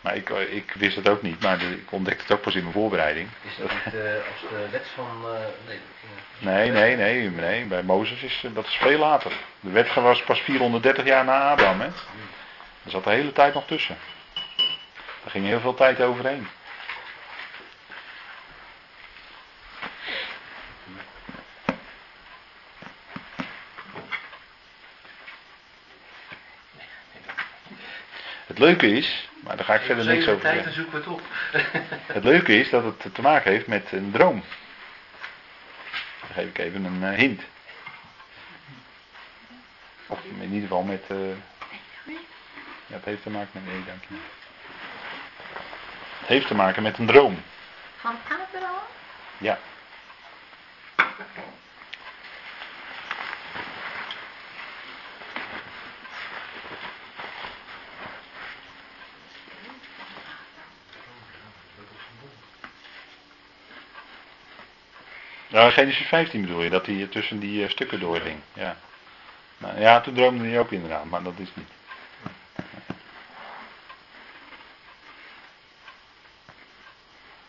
Maar ik, eh, ik wist het ook niet, maar de- ik ontdekte het ook pas in mijn voorbereiding. Is dat niet eh, als de wet van... eh, nee, Nee, nee, nee, nee. Bij Mozes is dat is veel later. De wet was pas 430 jaar na Abraham. Hè? Er zat de hele tijd nog tussen. Daar ging heel veel tijd overheen. Het leuke is, maar daar ga ik verder niks over zeggen. zoeken we het op. Het leuke is dat het te maken heeft met een droom. Dan geef ik even een eh, hint. Of in ieder geval met. eh, ja, het heeft te maken met. Nee, dank je. Het heeft te maken met een droom. Van Abraham? Ja. Nou, Genesis 15 bedoel je, dat hij tussen die eh, stukken doorging. Ja. Nou, ja, toen droomde hij ook inderdaad, maar dat is niet.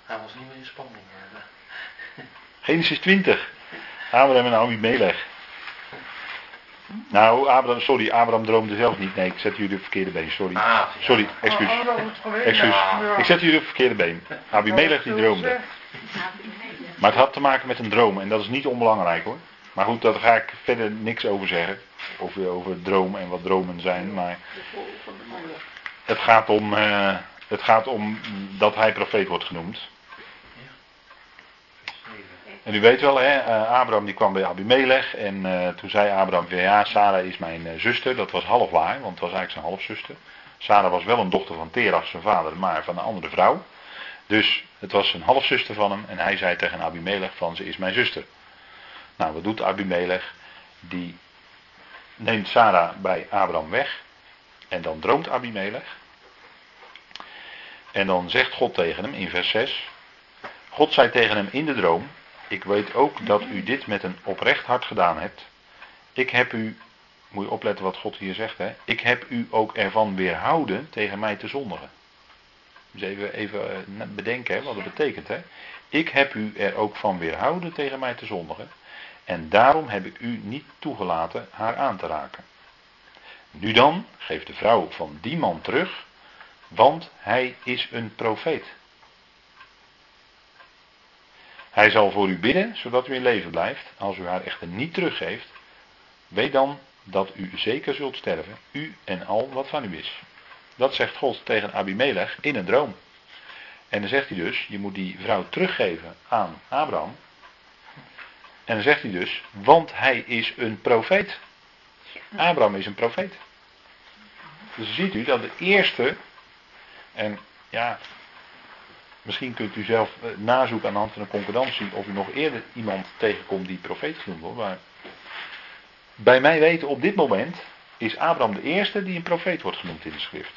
Hij was niet meer in spanning. eh. Genesis 20. Abraham en Abimelech. Nou, Abraham, sorry, Abraham droomde zelf niet. Nee, ik zet jullie op het verkeerde been, sorry. Ah. Sorry, excuus. Oh, geweest. Excuus. Ik zet jullie op het verkeerde been. Abimelech die droomde. Maar het had te maken met een droom en dat is niet onbelangrijk hoor. Maar goed, daar ga ik verder niks over zeggen. Over, over droom en wat dromen zijn. Maar het gaat om, eh, het gaat om dat hij profeet wordt genoemd. En u weet wel, hè, eh, Abraham die kwam bij Abimelech en eh, toen zei Abraham ja, Sarah is mijn eh, zuster. Dat was half waar, want het was eigenlijk zijn halfzuster. Sarah was wel een dochter van Terach, zijn vader, maar van een andere vrouw. Dus het was een halfzuster van hem en hij zei tegen Abimelech van ze is mijn zuster. Nou, wat doet Abimelech? Die neemt Sarah bij Abraham weg en dan droomt Abimelech. En dan zegt God tegen hem in vers 6. God zei tegen hem in de droom: Ik weet ook dat u dit met een oprecht hart gedaan hebt. Ik heb u, moet je opletten wat God hier zegt, hè? Ik heb u ook ervan weerhouden tegen mij te zondigen. Dus even, even eh, bedenken hè, wat het betekent. Hè? Ik heb u er ook van weerhouden tegen mij te zondigen. En daarom heb ik u niet toegelaten haar aan te raken. Nu dan, geef de vrouw van die man terug, want hij is een profeet. Hij zal voor u bidden, zodat u in leven blijft. Als u haar echter niet teruggeeft, weet dan dat u zeker zult sterven, u en al wat van u is. Dat zegt God tegen Abimelech in een droom. En dan zegt hij dus, je moet die vrouw teruggeven aan Abraham. En dan zegt hij dus, want hij is een profeet. Abraham is een profeet. Dus ziet u dat de eerste, en ja, misschien kunt u zelf eh, nazoeken aan de hand van een concordantie of u nog eerder iemand tegenkomt die profeet genoemd wordt. Maar bij mij weten op dit moment is Abraham de eerste die een profeet wordt genoemd in de schrift.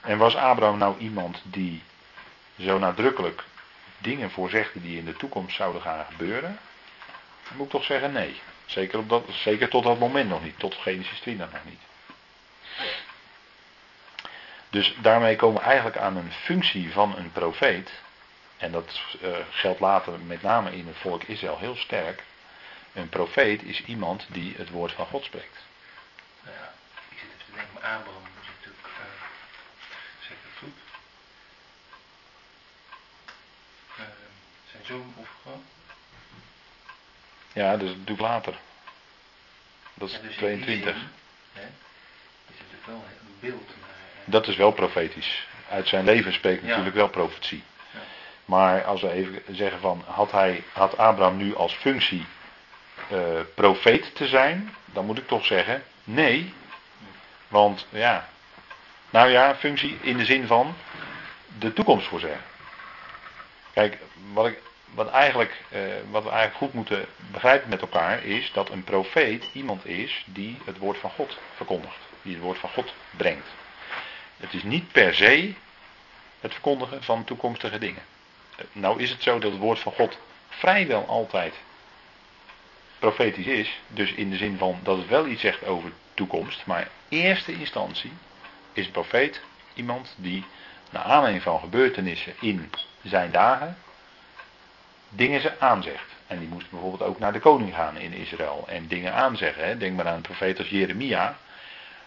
En was Abraham nou iemand die zo nadrukkelijk dingen voorzegde die in de toekomst zouden gaan gebeuren? Dan moet ik toch zeggen nee. Zeker, op dat, zeker tot dat moment nog niet. Tot Genesis 20 nog niet. Dus daarmee komen we eigenlijk aan een functie van een profeet. En dat uh, geldt later met name in het volk Israël heel sterk. Een profeet is iemand die het woord van God spreekt. Nou ja, ik zit even te denken, maar Abraham was natuurlijk uh, zeker goed. Uh, zijn zoon opgegaan. Ja, dat is natuurlijk later. Dat is Ja, dus in die 22. zin, hè, is het natuurlijk wel een beeld eh, Dat is wel profetisch. Uit zijn leven spreekt Ja. natuurlijk wel profetie. Ja. Maar als we even zeggen van, had, hij, had Abraham nu als functie eh, profeet te zijn, dan moet ik toch zeggen, nee. Want ja, nou ja, functie in de zin van de toekomst voorzeggen. Kijk, wat, ik, wat, eigenlijk, eh, wat we eigenlijk goed moeten begrijpen met elkaar is dat een profeet iemand is die het woord van God verkondigt. Die het woord van God brengt. Het is niet per se het verkondigen van toekomstige dingen. Nou is het zo dat het woord van God vrijwel altijd profetisch is. Dus in de zin van dat het wel iets zegt over toekomst. Maar in eerste instantie is een profeet iemand die naar aanleiding van gebeurtenissen in zijn dagen dingen ze aanzegt. En die moest bijvoorbeeld ook naar de koning gaan in Israël en dingen aanzeggen. Denk maar aan een profeet als Jeremia.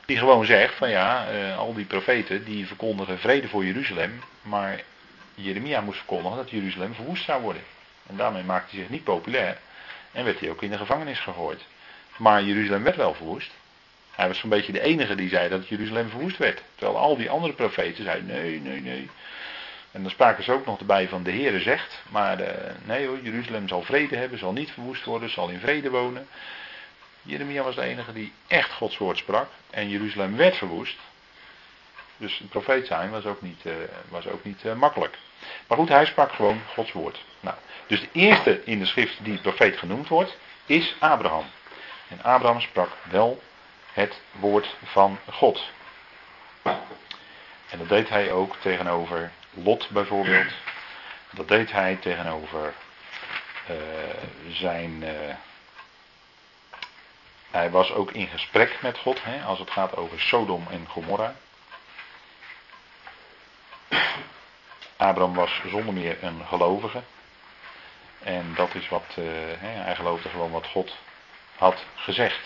Die gewoon zegt van ja, eh, al die profeten die verkondigen vrede voor Jeruzalem. Maar Jeremia moest verkondigen dat Jeruzalem verwoest zou worden. En daarmee maakte hij zich niet populair. En werd hij ook in de gevangenis gegooid. Maar Jeruzalem werd wel verwoest. Hij was zo'n beetje de enige die zei dat Jeruzalem verwoest werd. Terwijl al die andere profeten zeiden nee, nee, nee. En dan spraken ze ook nog erbij van de Heere zegt. Maar eh, nee hoor, Jeruzalem zal vrede hebben, zal niet verwoest worden, zal in vrede wonen. Jeremia was de enige die echt Gods woord sprak. En Jeruzalem werd verwoest. Dus een profeet zijn was ook niet, eh, was ook niet eh, makkelijk. Maar goed, hij sprak gewoon Gods woord. Nou, dus de eerste in de schrift die profeet genoemd wordt, is Abraham. En Abraham sprak wel het woord van God. En dat deed hij ook tegenover Lot bijvoorbeeld. Dat deed hij tegenover eh, zijn. Hij was ook in gesprek met God hè, als het gaat over Sodom en Gomorra. Abraham was zonder meer een gelovige. En dat is wat, eh, hè, hij geloofde gewoon wat God had gezegd.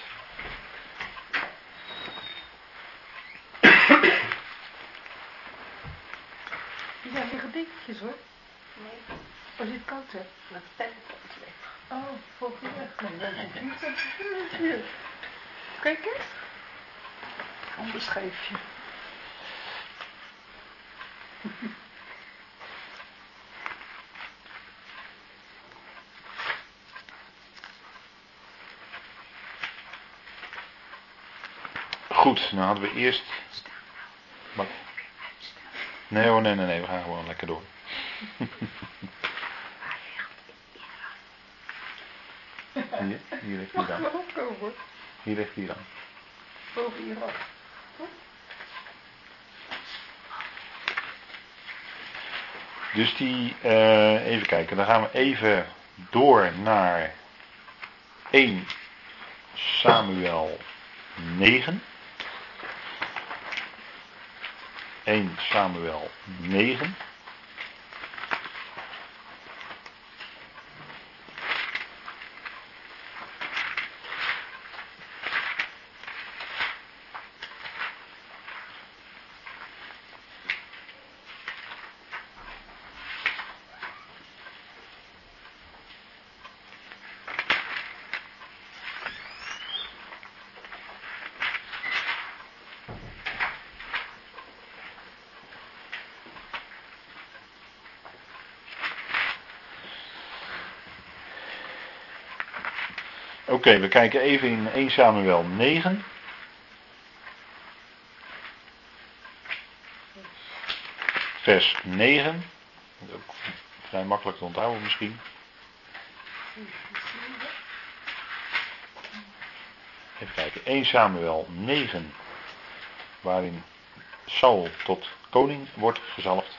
Die zijn liggen dekentjes hoor. Nee, Als je het koud hebt. mijn pen komt weg. Oh, volg je weg. Dan ben je hier. Kijk eens. Ander schijfje. Goed, nou hadden we eerst. Nee hoor, nee, nee, nee, we gaan gewoon lekker door. Hier, hier ligt opkomen hoor. Hier ligt hier aan. Boven hier af. Dus die, eh, even kijken, dan gaan we even door naar 1 Samuel 9. 1 Samuel 9. Oké, we kijken even in 1 Samuel 9. Vers 9. Dat is ook vrij makkelijk te onthouden misschien. Even kijken, 1 Samuel 9. Waarin Saul tot koning wordt gezalfd.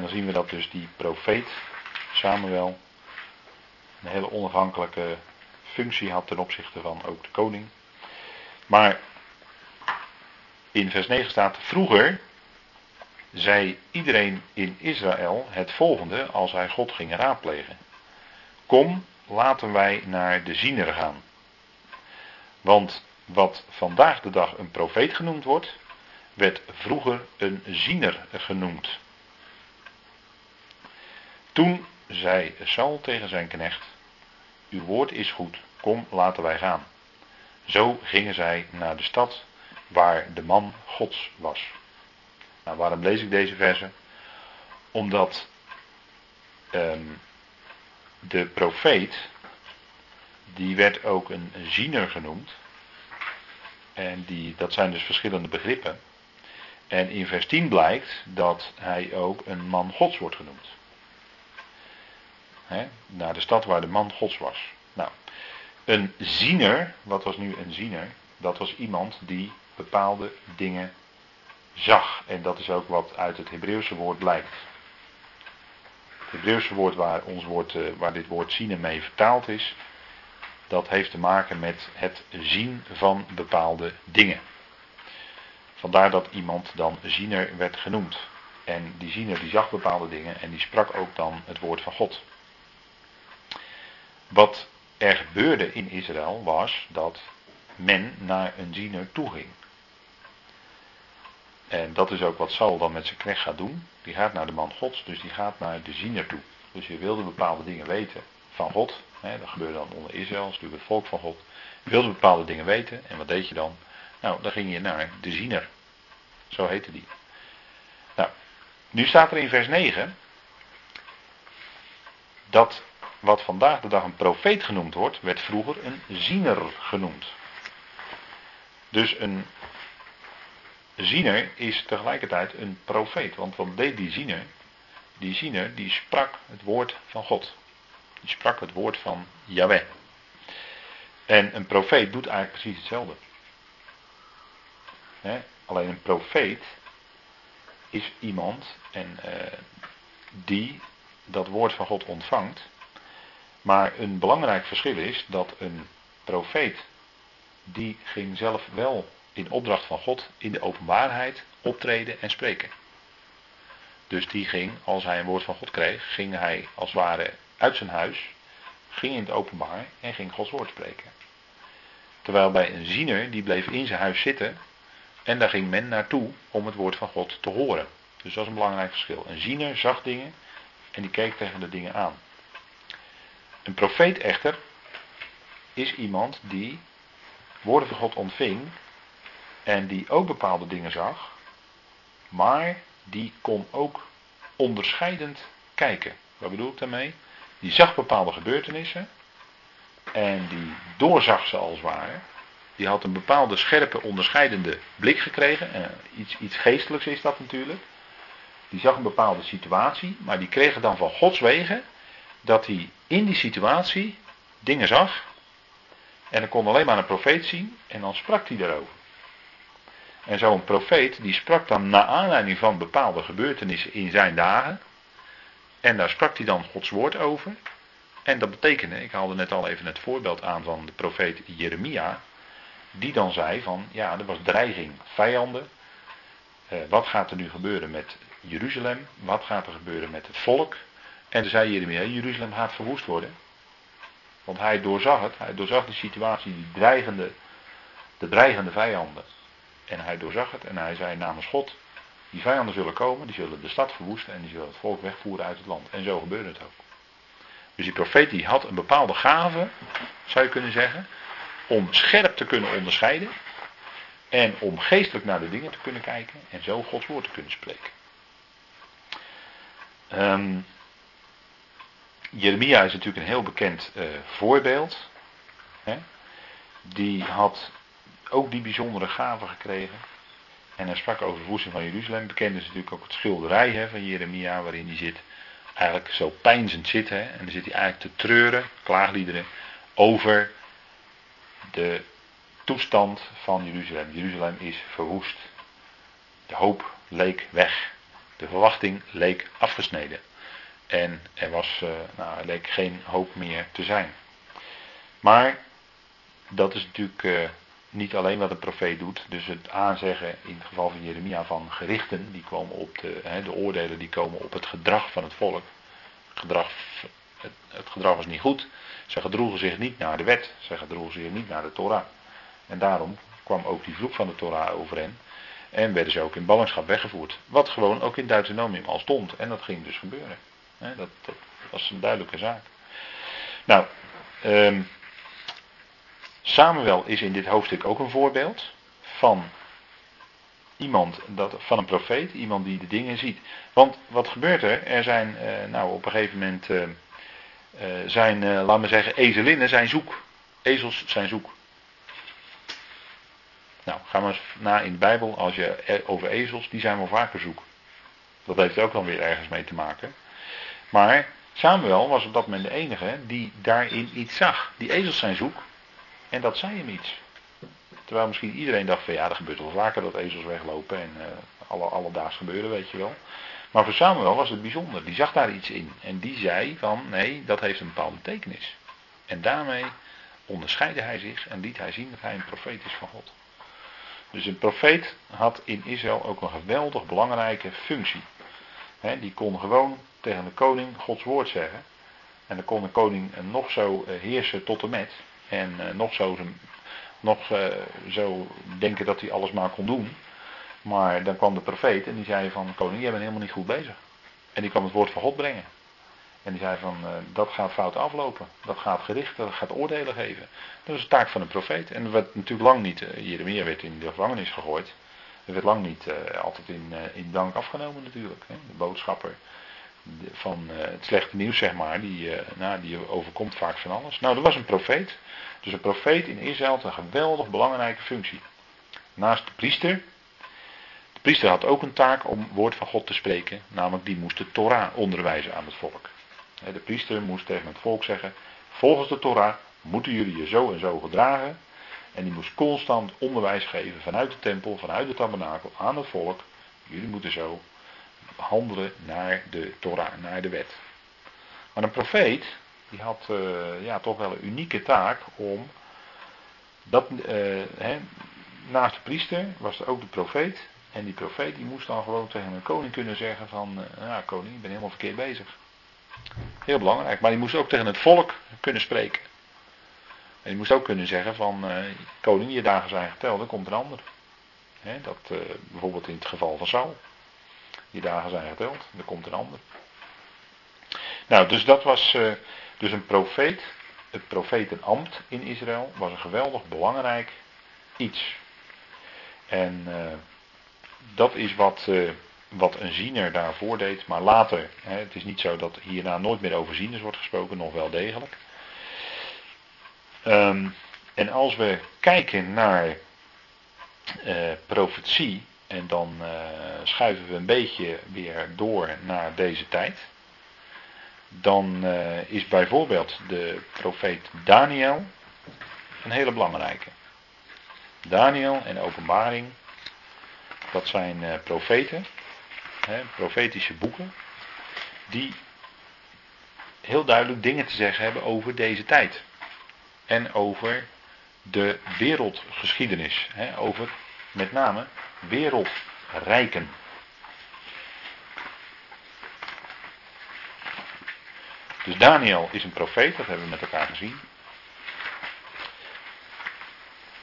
En dan zien we dat dus die profeet, Samuel, een hele onafhankelijke functie had ten opzichte van ook de koning. Maar in vers 9 staat: Vroeger zei iedereen in Israël het volgende als hij God ging raadplegen: Kom, laten wij naar de ziener gaan. Want wat vandaag de dag een profeet genoemd wordt, werd vroeger een ziener genoemd. Toen zei Saul tegen zijn knecht: Uw woord is goed, kom, laten wij gaan. Zo gingen zij naar de stad waar de man Gods was. Nou, waarom lees ik deze verse? Omdat ehm, de profeet, die werd ook een ziener genoemd. En die, dat zijn dus verschillende begrippen. En in vers 10 blijkt dat hij ook een man Gods wordt genoemd. He, naar de stad waar de man Gods was. Nou, een ziener, wat was nu een ziener? Dat was iemand die bepaalde dingen zag. En dat is ook wat uit het Hebreeuwse woord blijkt. Het Hebreeuwse woord waar, ons woord, eh, waar dit woord zien mee vertaald is, dat heeft te maken met het zien van bepaalde dingen. Vandaar dat iemand dan ziener werd genoemd. En die ziener die zag bepaalde dingen en die sprak ook dan het woord van God. Wat er gebeurde in Israël was dat men naar een ziener toe ging. En dat is ook wat Saul dan met zijn knecht gaat doen. Die gaat naar de man Gods, dus die gaat naar de ziener toe. Dus je wilde bepaalde dingen weten van God. Hè, dat gebeurde dan onder Israël, dat het volk van God. Je wilde bepaalde dingen weten. En wat deed je dan? Nou, dan ging je naar de ziener. Zo heette die. Nou, nu staat er in vers 9 dat wat vandaag de dag een profeet genoemd wordt, werd vroeger een ziener genoemd. Dus een ziener is tegelijkertijd een profeet. Want wat deed die ziener? Die ziener die sprak het woord van God. Die sprak het woord van Yahweh. En een profeet doet eigenlijk precies hetzelfde. alleen een profeet is iemand en, uh, die dat woord van God ontvangt. Maar een belangrijk verschil is dat een profeet, die ging zelf wel in opdracht van God in de openbaarheid optreden en spreken. Dus die ging, als hij een woord van God kreeg, ging hij als het ware uit zijn huis, ging in het openbaar en ging Gods woord spreken. Terwijl bij een ziener, die bleef in zijn huis zitten en daar ging men naartoe om het woord van God te horen. Dus dat is een belangrijk verschil. Een ziener zag dingen en die keek tegen de dingen aan. Een profeet echter is iemand die woorden van God ontving en die ook bepaalde dingen zag, maar die kon ook onderscheidend kijken. Wat bedoel ik daarmee? Die zag bepaalde gebeurtenissen en die doorzag ze als ware. Die had een bepaalde scherpe onderscheidende blik gekregen. En iets, iets geestelijks is dat natuurlijk. Die zag een bepaalde situatie, maar die kreeg dan van Gods wegen dat hij in die situatie dingen zag. En dan kon alleen maar een profeet zien en dan sprak hij daarover. En zo'n profeet die sprak dan naar aanleiding van bepaalde gebeurtenissen in zijn dagen. En daar sprak hij dan Gods woord over. En dat betekende, ik haalde net al even het voorbeeld aan van de profeet Jeremia. Die dan zei van, ja, er was dreiging, vijanden. Eh, wat gaat er nu gebeuren met Jeruzalem? Wat gaat er gebeuren met het volk? En toen zei Jeremia, Jeruzalem gaat verwoest worden. Want hij doorzag het, hij doorzag de situatie, die dreigende, de dreigende vijanden. En hij doorzag het en hij zei namens God, die vijanden zullen komen, die zullen de stad verwoesten en die zullen het volk wegvoeren uit het land. En zo gebeurde het ook. Dus die profeet die had een bepaalde gave, zou je kunnen zeggen, om scherp te kunnen onderscheiden. En om geestelijk naar de dingen te kunnen kijken en zo Gods woord te kunnen spreken. Um, Jeremia is natuurlijk een heel bekend uh, voorbeeld. Hè? Die had ook die bijzondere gave gekregen. En hij sprak over de verwoesting van Jeruzalem. Bekend is natuurlijk ook het schilderij hè, van Jeremia, waarin hij zit, eigenlijk zo pijnzend zit. Hè, en dan zit hij eigenlijk te treuren, klaagliederen, over de toestand van Jeruzalem. Jeruzalem is verwoest. De hoop leek weg. De verwachting leek afgesneden. En er, was, uh, nou, leek geen hoop meer te zijn. Maar dat is natuurlijk uh, niet alleen wat een profeet doet. Dus het aanzeggen in het geval van Jeremia van gerichten, die komen op de, hè, de oordelen die komen op het gedrag van het volk. Het gedrag, het, gedrag was niet goed. Ze gedroegen zich niet naar de wet. Ze gedroegen zich niet naar de Torah. En daarom kwam ook die vloek van de Torah over hen. En werden ze ook in ballingschap weggevoerd. Wat gewoon ook in Deuteronomium al stond. En dat ging dus gebeuren. Dat, was een duidelijke zaak. Nou, um, Samuel is in dit hoofdstuk ook een voorbeeld van iemand, dat, van een profeet, iemand die de dingen ziet. Want wat gebeurt er? Er zijn, uh, nou op een gegeven moment, uh, uh, zijn, laten we zeggen, ezelinnen zijn zoek. Ezels zijn zoek. Nou, gaan we eens na in de Bijbel, als je over ezels, die zijn wel vaker zoek. Dat heeft ook dan weer ergens mee te maken. Maar Samuel was op dat moment de enige die daarin iets zag. Die ezels zijn zoek. En dat zei hem iets. Terwijl misschien iedereen dacht van ja, er gebeurt wel vaker dat ezels weglopen en uh, alle alledaags gebeuren, weet je wel. Maar voor Samuel was het bijzonder. Die zag daar iets in. En die zei van nee, dat heeft een bepaalde betekenis. En daarmee onderscheidde hij zich en liet hij zien dat hij een profeet is van God. Dus een profeet had in Israël ook een geweldig belangrijke functie. die kon gewoon tegen de koning Gods woord zeggen. En dan kon de koning nog zo eh, heersen tot en met. En uh, nog, zo, nog zo denken dat hij alles maar kon doen. Maar dan kwam de profeet en die zei van koning, jij bent helemaal niet goed bezig. En die kwam het woord van God brengen. En die zei van dat gaat fout aflopen. Dat gaat gerichten, dat gaat oordelen geven. Dat is de taak van een profeet. En dat werd natuurlijk lang niet, Jeremia werd in de gevangenis gegooid. Er werd lang niet altijd in, in dank afgenomen natuurlijk. De boodschapper van het slechte nieuws, zeg maar, die, nou, die overkomt vaak van alles. Nou, dat was een profeet. Dus een profeet in Israël had een geweldig belangrijke functie. Naast de priester. De priester had ook een taak om woord van God te spreken. Namelijk die moest de Torah onderwijzen aan het volk. De priester moest tegen het volk zeggen. Volgens de Torah moeten jullie je zo en zo gedragen. En die moest constant onderwijs geven vanuit de tempel, vanuit de tabernakel aan het volk. Jullie moeten zo handelen naar de Torah, naar de wet. Maar een profeet, die had uh, ja, toch wel een unieke taak om dat, uh, naast de priester was er ook de profeet. En die profeet die moest dan gewoon tegen een koning kunnen zeggen van, uh, ja koning, ik ben helemaal verkeerd bezig. Heel belangrijk, maar die moest ook tegen het volk kunnen spreken. En die moest ook kunnen zeggen van, koning, je dagen zijn geteld, er komt een ander. Dat, bijvoorbeeld in het geval van Saul. Je dagen zijn geteld, er komt een ander. Nou, dus dat was, dus een profeet, het profetenambt in Israël, was een geweldig belangrijk iets. En uh, dat is wat, uh, wat een ziener daarvoor deed. Maar later, hè, het is niet zo dat hierna nooit meer over zieners wordt gesproken, nog wel degelijk. Um, en als we kijken naar profetie, en dan schuiven we een beetje weer door naar deze tijd dan uh, is bijvoorbeeld de profeet Daniel een hele belangrijke. Daniel en openbaring, dat zijn uh, profeten, hè, profetische boeken, die heel duidelijk dingen te zeggen hebben over deze tijd. En over de wereldgeschiedenis, hè, over met name wereldrijken. Dus Daniel is een profeet, dat hebben we met elkaar gezien.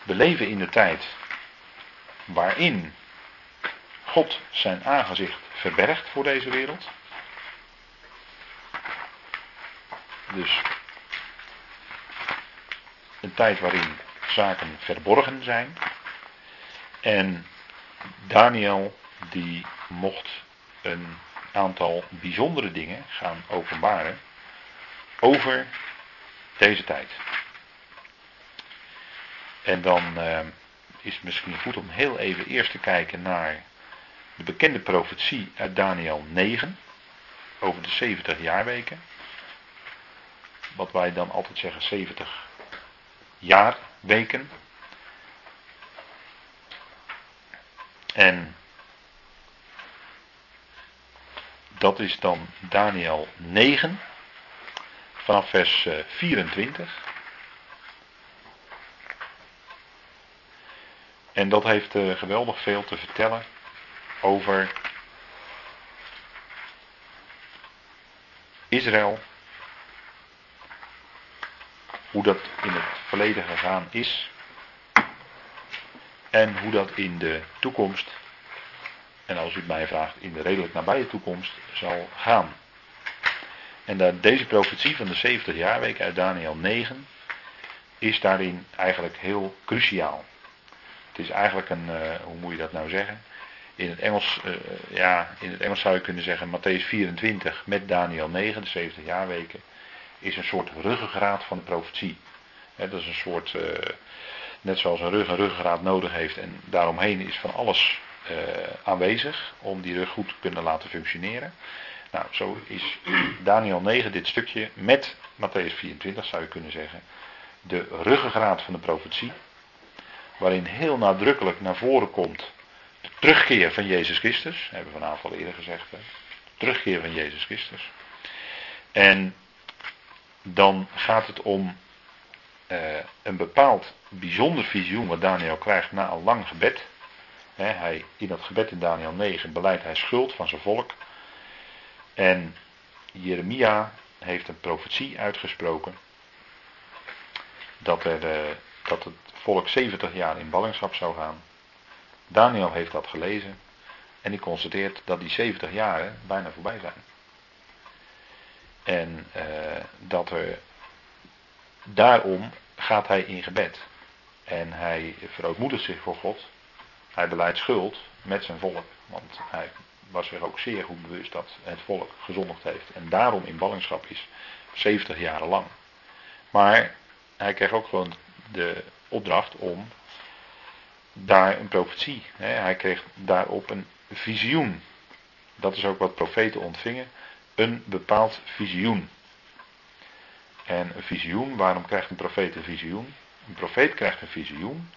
We leven in de tijd waarin God zijn aangezicht verbergt voor deze wereld. Dus een tijd waarin zaken verborgen zijn. En Daniel die mocht een aantal bijzondere dingen gaan openbaren over deze tijd. En dan uh, is het misschien goed om heel even eerst te kijken naar de bekende profetie uit Daniel 9 over de 70 jaarweken. Wat wij dan altijd zeggen 70 jaarweken. En dat is dan Daniel 9, vanaf vers eh, 24. En dat heeft eh, geweldig veel te vertellen over Israël. Hoe dat in het verleden gegaan is. En hoe dat in de toekomst, en als u het mij vraagt, in de redelijk nabije toekomst zal gaan. En dat deze profetie van de 70 jaarweek uit Daniel 9 is daarin eigenlijk heel cruciaal. Het is eigenlijk een, uh, hoe moet je dat nou zeggen? In het Engels, uh, ja, in het Engels zou je kunnen zeggen, Matthäus 24 met Daniel 9, de 70 jaarweken, is een soort ruggengraat van de profetie. Dat is een soort, uh, net zoals een rug een ruggengraat nodig heeft en daaromheen is van alles aanwezig om die rug goed te kunnen laten functioneren. Nou, zo is Daniel 9 dit stukje met Matthäus 24 zou je kunnen zeggen. De ruggengraat van de profetie waarin heel nadrukkelijk naar voren komt de terugkeer van Jezus Christus. Hebben we vanavond al eerder gezegd. Terugkeer van Jezus Christus. En dan gaat het om uh, een bepaald bijzonder visioen wat Daniel krijgt na een lang gebed. Hij, in dat gebed in Daniel 9 beleidt hij schuld van zijn volk. En Jeremia heeft een profetie uitgesproken. Dat, er, uh, dat het volk 70 jaar in ballingschap zou gaan. Daniel heeft dat gelezen en die constateert dat die 70 jaren bijna voorbij zijn. En uh, dat er daarom gaat hij in gebed. En hij verootmoedigt zich voor God. Hij beleidt schuld met zijn volk. Want hij was zich ook zeer goed bewust dat het volk gezondigd heeft. En daarom in ballingschap is 70 jaren lang. Maar hij kreeg ook gewoon de opdracht om daar een profetie. Hè, hij kreeg daarop een visioen. Dat is ook wat profeten ontvingen. Een bepaald visioen. En een visioen, waarom krijgt een profeet een visioen? Een profeet krijgt een visioen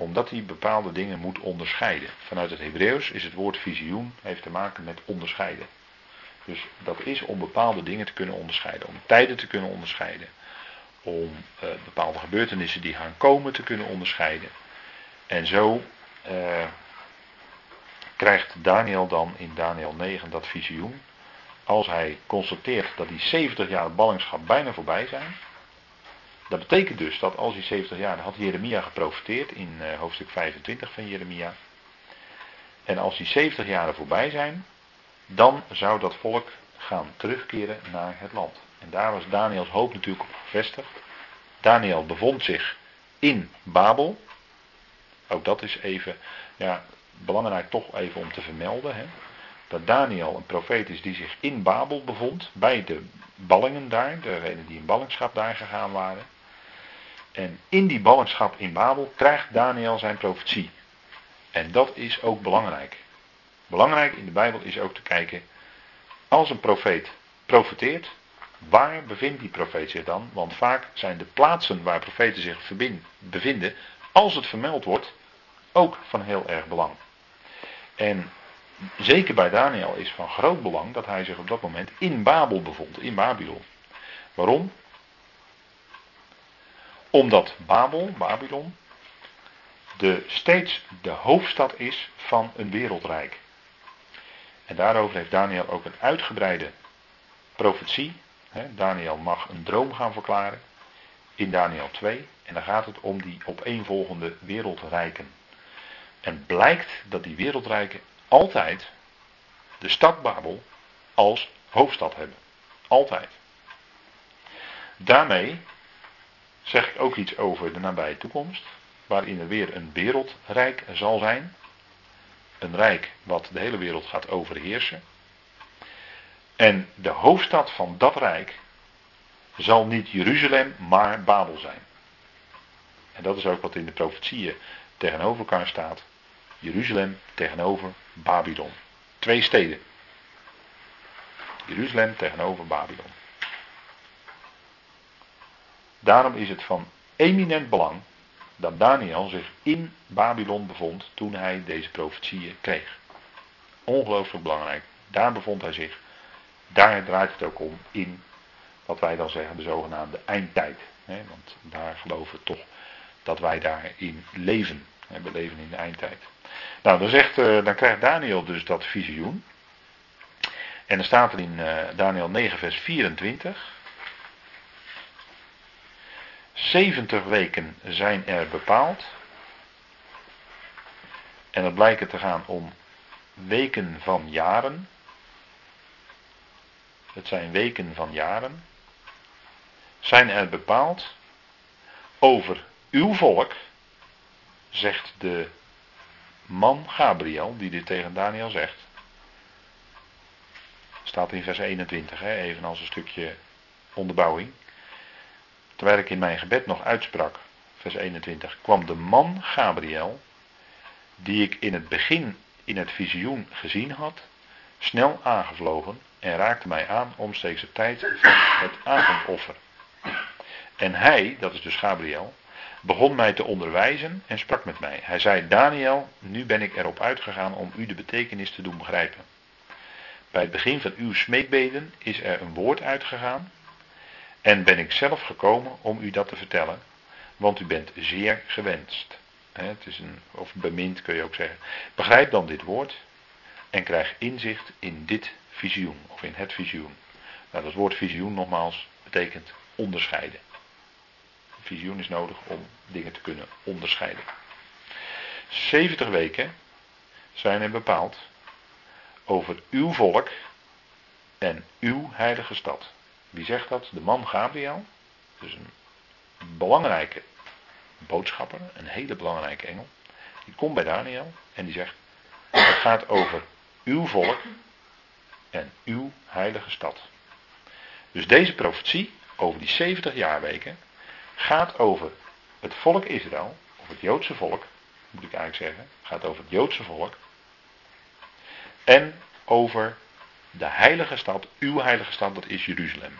omdat hij bepaalde dingen moet onderscheiden. Vanuit het Hebreeuws is het woord visioen heeft te maken met onderscheiden. Dus dat is om bepaalde dingen te kunnen onderscheiden, om tijden te kunnen onderscheiden, om uh, bepaalde gebeurtenissen die gaan komen te kunnen onderscheiden. En zo uh, krijgt Daniel dan in Daniel 9 dat visioen. Als hij constateert dat die 70 jaar ballingschap bijna voorbij zijn. Dat betekent dus dat als die 70 jaar, had Jeremia geprofiteerd in uh, hoofdstuk 25 van Jeremia. En als die 70 jaren voorbij zijn, dan zou dat volk gaan terugkeren naar het land. En daar was Daniels hoop natuurlijk op gevestigd. Daniel bevond zich in Babel. Ook dat is even, ja, belangrijk toch even om te vermelden. Hè, dat Daniel een profeet is die zich in Babel bevond. Bij de ballingen daar, degenen die in ballingschap daar gegaan waren. En in die ballingschap in Babel krijgt Daniel zijn profetie. En dat is ook belangrijk. Belangrijk in de Bijbel is ook te kijken, als een profeet profeteert, waar bevindt die profeet zich dan? Want vaak zijn de plaatsen waar profeten zich bevinden, als het vermeld wordt, ook van heel erg belang. En zeker bij Daniel is van groot belang dat hij zich op dat moment in Babel bevond, in Babylon. Waarom? Omdat Babel, Babylon, de, steeds de hoofdstad is van een wereldrijk. En daarover heeft Daniel ook een uitgebreide profetie. Daniel mag een droom gaan verklaren in Daniel 2. En dan gaat het om die opeenvolgende wereldrijken. En blijkt dat die wereldrijken altijd de stad Babel als hoofdstad hebben. Altijd. Daarmee zeg ik ook iets over de nabije toekomst, waarin er weer een wereldrijk zal zijn. Een rijk wat de hele wereld gaat overheersen. En de hoofdstad van dat rijk zal niet Jeruzalem, maar Babel zijn. En dat is ook wat in de profetieën tegenover elkaar staat. Jeruzalem tegenover Babylon. Twee steden. Jeruzalem tegenover Babylon. Daarom is het van eminent belang dat Daniel zich in Babylon bevond toen hij deze profetieën kreeg. Ongelooflijk belangrijk. Daar bevond hij zich. Daar draait het ook om in wat wij dan zeggen de zogenaamde eindtijd. Want daar geloven we toch dat wij daarin leven. We leven in de eindtijd. Nou, dan, uh, dan krijgt Daniel dus dat visioen. En dan staat er in uh, Daniel 9, vers 24. 70 weken zijn er bepaald. En het blijken te gaan om weken van jaren. Het zijn weken van jaren. Zijn er bepaald over uw volk, zegt de man Gabriel, die dit tegen Daniel zegt. Staat in vers 21, hè, evenals een stukje onderbouwing. Terwijl ik in mijn gebed nog uitsprak, vers 21, kwam de man Gabriel, die ik in het begin in het visioen gezien had, snel aangevlogen en raakte mij aan omstreeks de tijd van het avondoffer. En hij, dat is dus Gabriel, begon mij te onderwijzen en sprak met mij. Hij zei: Daniel, nu ben ik erop uitgegaan om u de betekenis te doen begrijpen. Bij het begin van uw smeekbeden is er een woord uitgegaan. En ben ik zelf gekomen om u dat te vertellen, want u bent zeer gewenst. Het is een, of bemind kun je ook zeggen. Begrijp dan dit woord en krijg inzicht in dit visioen, of in het visioen. Nou, dat woord visioen nogmaals betekent onderscheiden. Visioen is nodig om dingen te kunnen onderscheiden. 70 weken zijn er bepaald over uw volk en uw heilige stad. Wie zegt dat? De man Gabriel. Dus een belangrijke boodschapper, een hele belangrijke engel. Die komt bij Daniel en die zegt: Het gaat over uw volk en uw heilige stad. Dus deze profetie over die 70 jaarweken gaat over het volk Israël, of het Joodse volk, moet ik eigenlijk zeggen, gaat over het Joodse volk. En over de heilige stad, uw heilige stad, dat is Jeruzalem.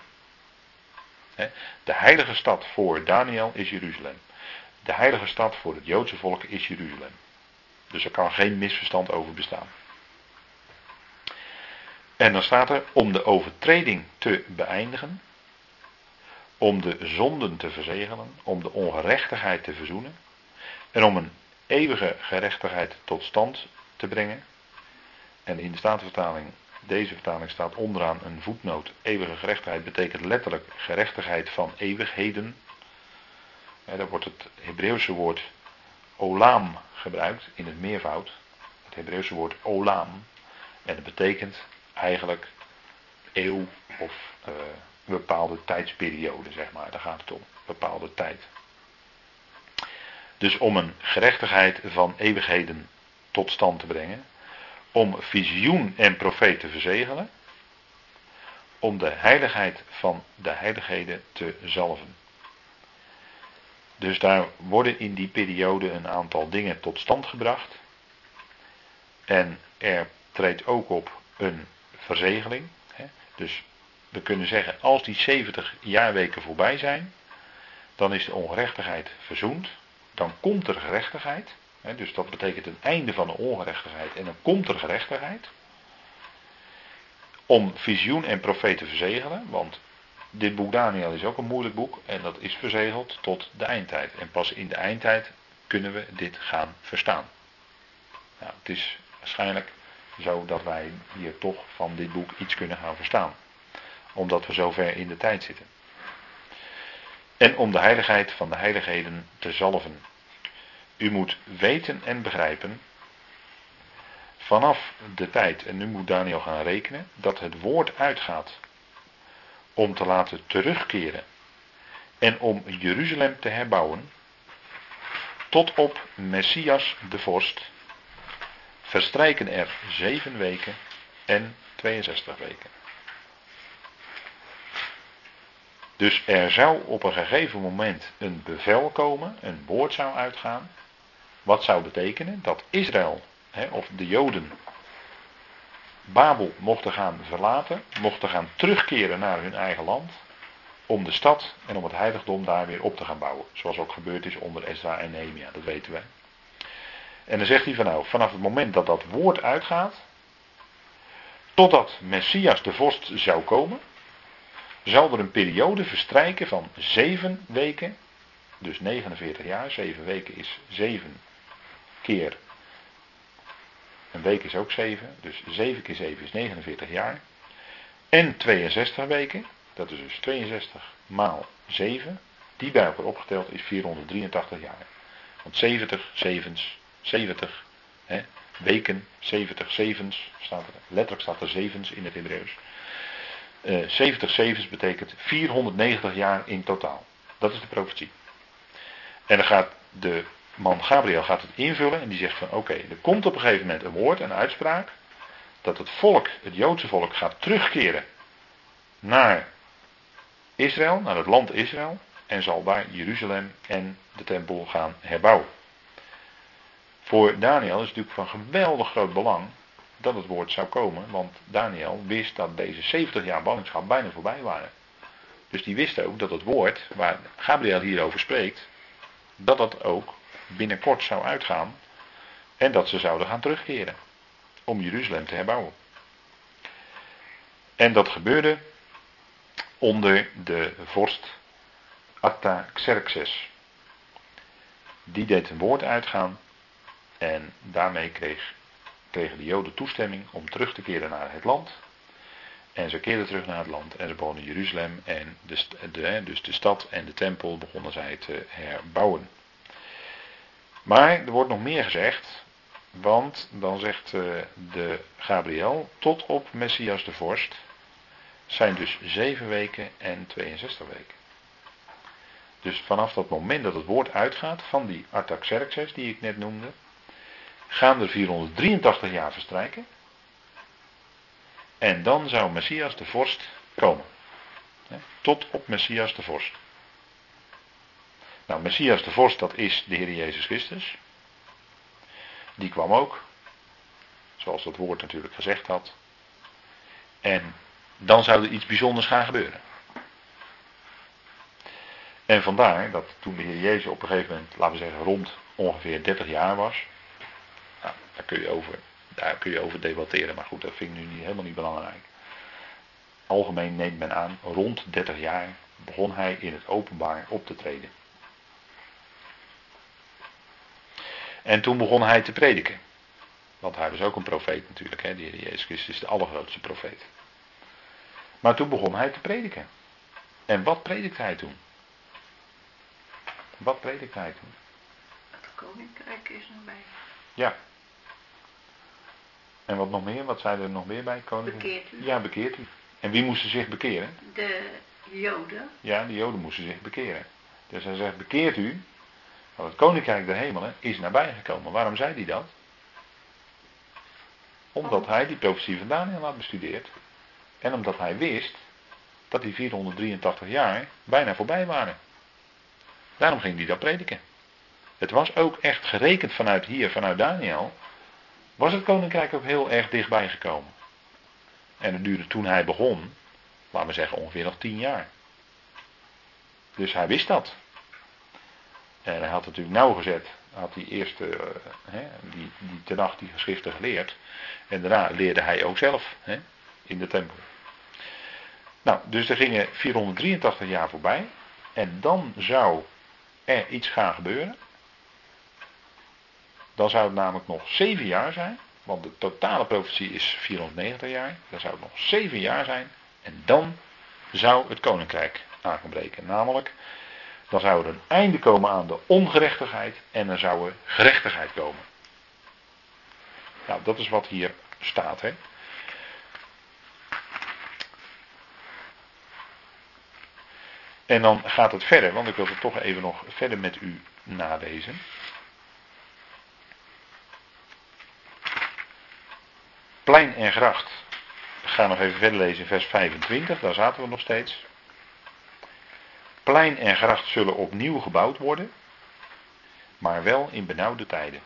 De heilige stad voor Daniel is Jeruzalem. De heilige stad voor het Joodse volk is Jeruzalem. Dus er kan geen misverstand over bestaan. En dan staat er om de overtreding te beëindigen, om de zonden te verzegelen, om de ongerechtigheid te verzoenen en om een eeuwige gerechtigheid tot stand te brengen. En in de Statenvertaling, deze vertaling staat onderaan een voetnoot. Eeuwige gerechtigheid betekent letterlijk gerechtigheid van eeuwigheden. Daar wordt het Hebreeuwse woord olam gebruikt in het meervoud. Het Hebreeuwse woord olam. En dat betekent eigenlijk eeuw of een bepaalde tijdsperiode, zeg maar. Daar gaat het om. Bepaalde tijd. Dus om een gerechtigheid van eeuwigheden tot stand te brengen. Om visioen en profeet te verzegelen. Om de heiligheid van de heiligheden te zalven. Dus daar worden in die periode een aantal dingen tot stand gebracht. En er treedt ook op een verzegeling. Dus we kunnen zeggen, als die 70 jaarweken voorbij zijn, dan is de ongerechtigheid verzoend. Dan komt er gerechtigheid. Dus dat betekent een einde van de ongerechtigheid en dan komt er gerechtigheid. Om visioen en profeet te verzegelen, want dit boek Daniel is ook een moeilijk boek en dat is verzegeld tot de eindtijd. En pas in de eindtijd kunnen we dit gaan verstaan. Nou, het is waarschijnlijk zodat wij hier toch van dit boek iets kunnen gaan verstaan. Omdat we zo ver in de tijd zitten. En om de heiligheid van de heiligheden te zalven. U moet weten en begrijpen, vanaf de tijd, en nu moet Daniel gaan rekenen, dat het woord uitgaat om te laten terugkeren en om Jeruzalem te herbouwen, tot op Messias de vorst, verstrijken er zeven weken en 62 weken. Dus er zou op een gegeven moment een bevel komen, een woord zou uitgaan. Wat zou betekenen dat Israël, hè, of de Joden, Babel mochten gaan verlaten, mochten gaan terugkeren naar hun eigen land. Om de stad en om het heiligdom daar weer op te gaan bouwen. Zoals ook gebeurd is onder Ezra en Nehemia, dat weten wij. En dan zegt hij van nou, vanaf het moment dat dat woord uitgaat, totdat Messias de vorst zou komen, zal er een periode verstrijken van zeven weken, dus 49 jaar, zeven weken is zeven keer, een week is ook zeven, dus zeven keer zeven is 49 jaar, en 62 weken, dat is dus 62 maal 7, die bij elkaar opgeteld is 483 jaar. Want 70 zevens, 70 hè, weken, 70 zevens, staat er, letterlijk staat er zevens in het Hebreeuws. Uh, 70 zevens betekent 490 jaar in totaal. Dat is de profetie. En dan gaat de man Gabriel gaat het invullen en die zegt van oké, er komt op een gegeven moment een woord, een uitspraak, dat het volk, het Joodse volk, gaat terugkeren naar Israël, naar het land Israël, en zal daar Jeruzalem en de tempel gaan herbouwen. Voor Daniel is het natuurlijk van geweldig groot belang dat het woord zou komen, want Daniel wist dat deze 70 jaar ballingschap bijna voorbij waren. Dus die wist ook dat het woord waar Gabriel hierover spreekt, dat dat ook binnenkort zou uitgaan en dat ze zouden gaan terugkeren om Jeruzalem te herbouwen. En dat gebeurde onder de vorst Artaxerxes. Die deed een woord uitgaan en daarmee kreeg, kregen de Joden toestemming om terug te keren naar het land. En ze keerden terug naar het land en ze begonnen Jeruzalem en de, dus de stad en de tempel begonnen zij te herbouwen. Maar er wordt nog meer gezegd, want dan zegt eh, de Gabriel tot op Messias de vorst zijn dus 7 weken en 62 weken. Dus vanaf dat moment dat het woord uitgaat van die Artaxerxes die ik net noemde, gaan er 483 jaar verstrijken. En dan zou Messias de vorst komen. Tot op Messias de vorst. Nou, Messias de vorst, dat is de Heer Jezus Christus. Die kwam ook. Zoals dat woord natuurlijk gezegd had. En dan zou er iets bijzonders gaan gebeuren. En vandaar dat toen de Heer Jezus op een gegeven moment, laten we zeggen, rond ongeveer 30 jaar was. Nou, daar kun je over, daar kun je over debatteren, maar goed, dat vind ik nu niet, helemaal niet belangrijk. Algemeen neemt men aan, rond 30 jaar begon hij in het openbaar op te treden. En toen begon hij te prediken. Want hij was ook een profeet natuurlijk, hè? de Heer Jezus Christus is de allergrootste profeet. Maar toen begon hij te prediken. En wat predikte hij toen? Wat predikt hij toen? Het koninkrijk is nabij. Ja. En wat nog meer? Wat zei er nog meer bij? Koninkrijk? Bekeert u. Ja, bekeert u. En wie moesten zich bekeren? De Joden. Ja, de Joden moesten zich bekeren. Dus hij zegt, bekeert u, want het koninkrijk der hemelen is nabijgekomen. Waarom zei hij dat? Omdat hij die profetie van Daniel had bestudeerd. En omdat hij wist dat die 483 jaar bijna voorbij waren. Daarom ging hij dat prediken. Het was ook echt gerekend vanuit hier, vanuit Daniel, was het koninkrijk ook heel erg dichtbij gekomen. En het duurde toen hij begon, laten we zeggen ongeveer nog tien jaar. Dus hij wist dat. En hij had natuurlijk nauwgezet, had hij eerst uh, hè, die, die tenacht die geschriften geleerd. En daarna leerde hij ook zelf hè, in de tempel. Nou, dus er gingen 483 jaar voorbij. En dan zou er iets gaan gebeuren. Dan zou het namelijk nog zeven jaar zijn. Want de totale profetie is 490 jaar. Dan zou het nog zeven jaar zijn. En dan zou het koninkrijk aangebreken. Namelijk, dan zou er een einde komen aan de ongerechtigheid. En er zou er gerechtigheid komen. Nou, dat is wat hier staat. Hè. En dan gaat het verder, want ik wil het toch even nog verder met u nalezen. Plein en gracht. Ik ga nog even verder lezen in vers 25, daar zaten we nog steeds. Plein en gracht zullen opnieuw gebouwd worden, maar wel in benauwde tijden.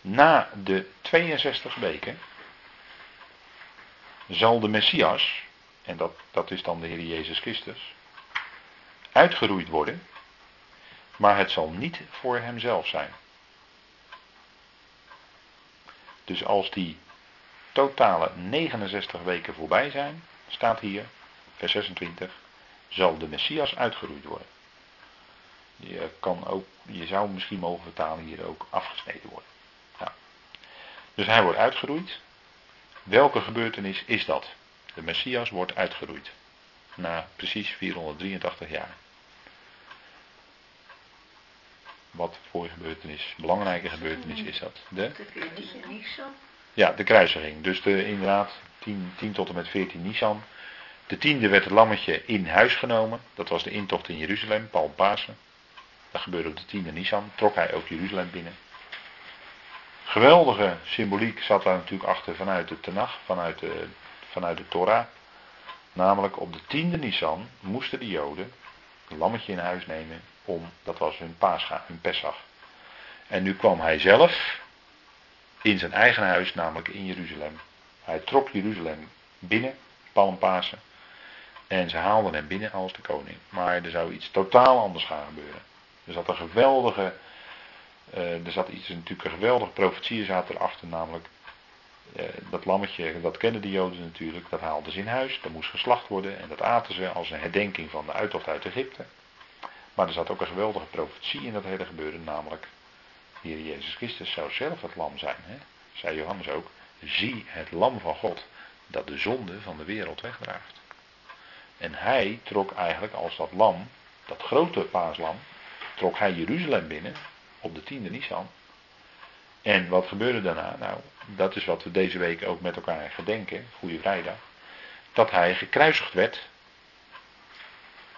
Na de 62 weken zal de Messias, en dat, dat is dan de Heer Jezus Christus, uitgeroeid worden, maar het zal niet voor hemzelf zijn. Dus als die totale 69 weken voorbij zijn, staat hier, vers 26, zal de Messias uitgeroeid worden. Je, kan ook, je zou misschien mogen vertalen hier ook afgesneden worden. Ja. Dus hij wordt uitgeroeid. Welke gebeurtenis is dat? De Messias wordt uitgeroeid. Na precies 483 jaar. Wat voor gebeurtenis, belangrijke gebeurtenis is dat? De? Ja, de kruisiging. Dus de, inderdaad, 10, 10 tot en met 14 Nisan. De tiende werd het lammetje in huis genomen. Dat was de intocht in Jeruzalem, Paul. Dat gebeurde op de tiende Nisan. Trok hij ook Jeruzalem binnen. Geweldige symboliek zat daar natuurlijk achter vanuit de Tenach, vanuit de, vanuit de Torah. Namelijk op de tiende Nisan moesten de Joden een lammetje in huis nemen om, dat was hun Pascha, hun Pesach. En nu kwam hij zelf in zijn eigen huis, namelijk in Jeruzalem. Hij trok Jeruzalem binnen, Palmpasen. En ze haalden hem binnen als de koning. Maar er zou iets totaal anders gaan gebeuren. Er zat een geweldige, uh, er zat iets, natuurlijk een geweldige profetie zat erachter, namelijk uh, dat lammetje, dat kenden de Joden natuurlijk, dat haalden ze in huis, dat moest geslacht worden en dat aten ze als een herdenking van de uittocht uit Egypte. Maar er zat ook een geweldige profetie in dat hele gebeuren, namelijk Heer Jezus Christus zou zelf het lam zijn. Hè? Zei Johannes ook, zie het lam van God dat de zonde van de wereld wegdraagt. En hij trok eigenlijk als dat lam, dat grote paaslam, trok hij Jeruzalem binnen op de tiende Nisan. En wat gebeurde daarna? Nou, dat is wat we deze week ook met elkaar gedenken, Goede Vrijdag. Dat hij gekruisigd werd.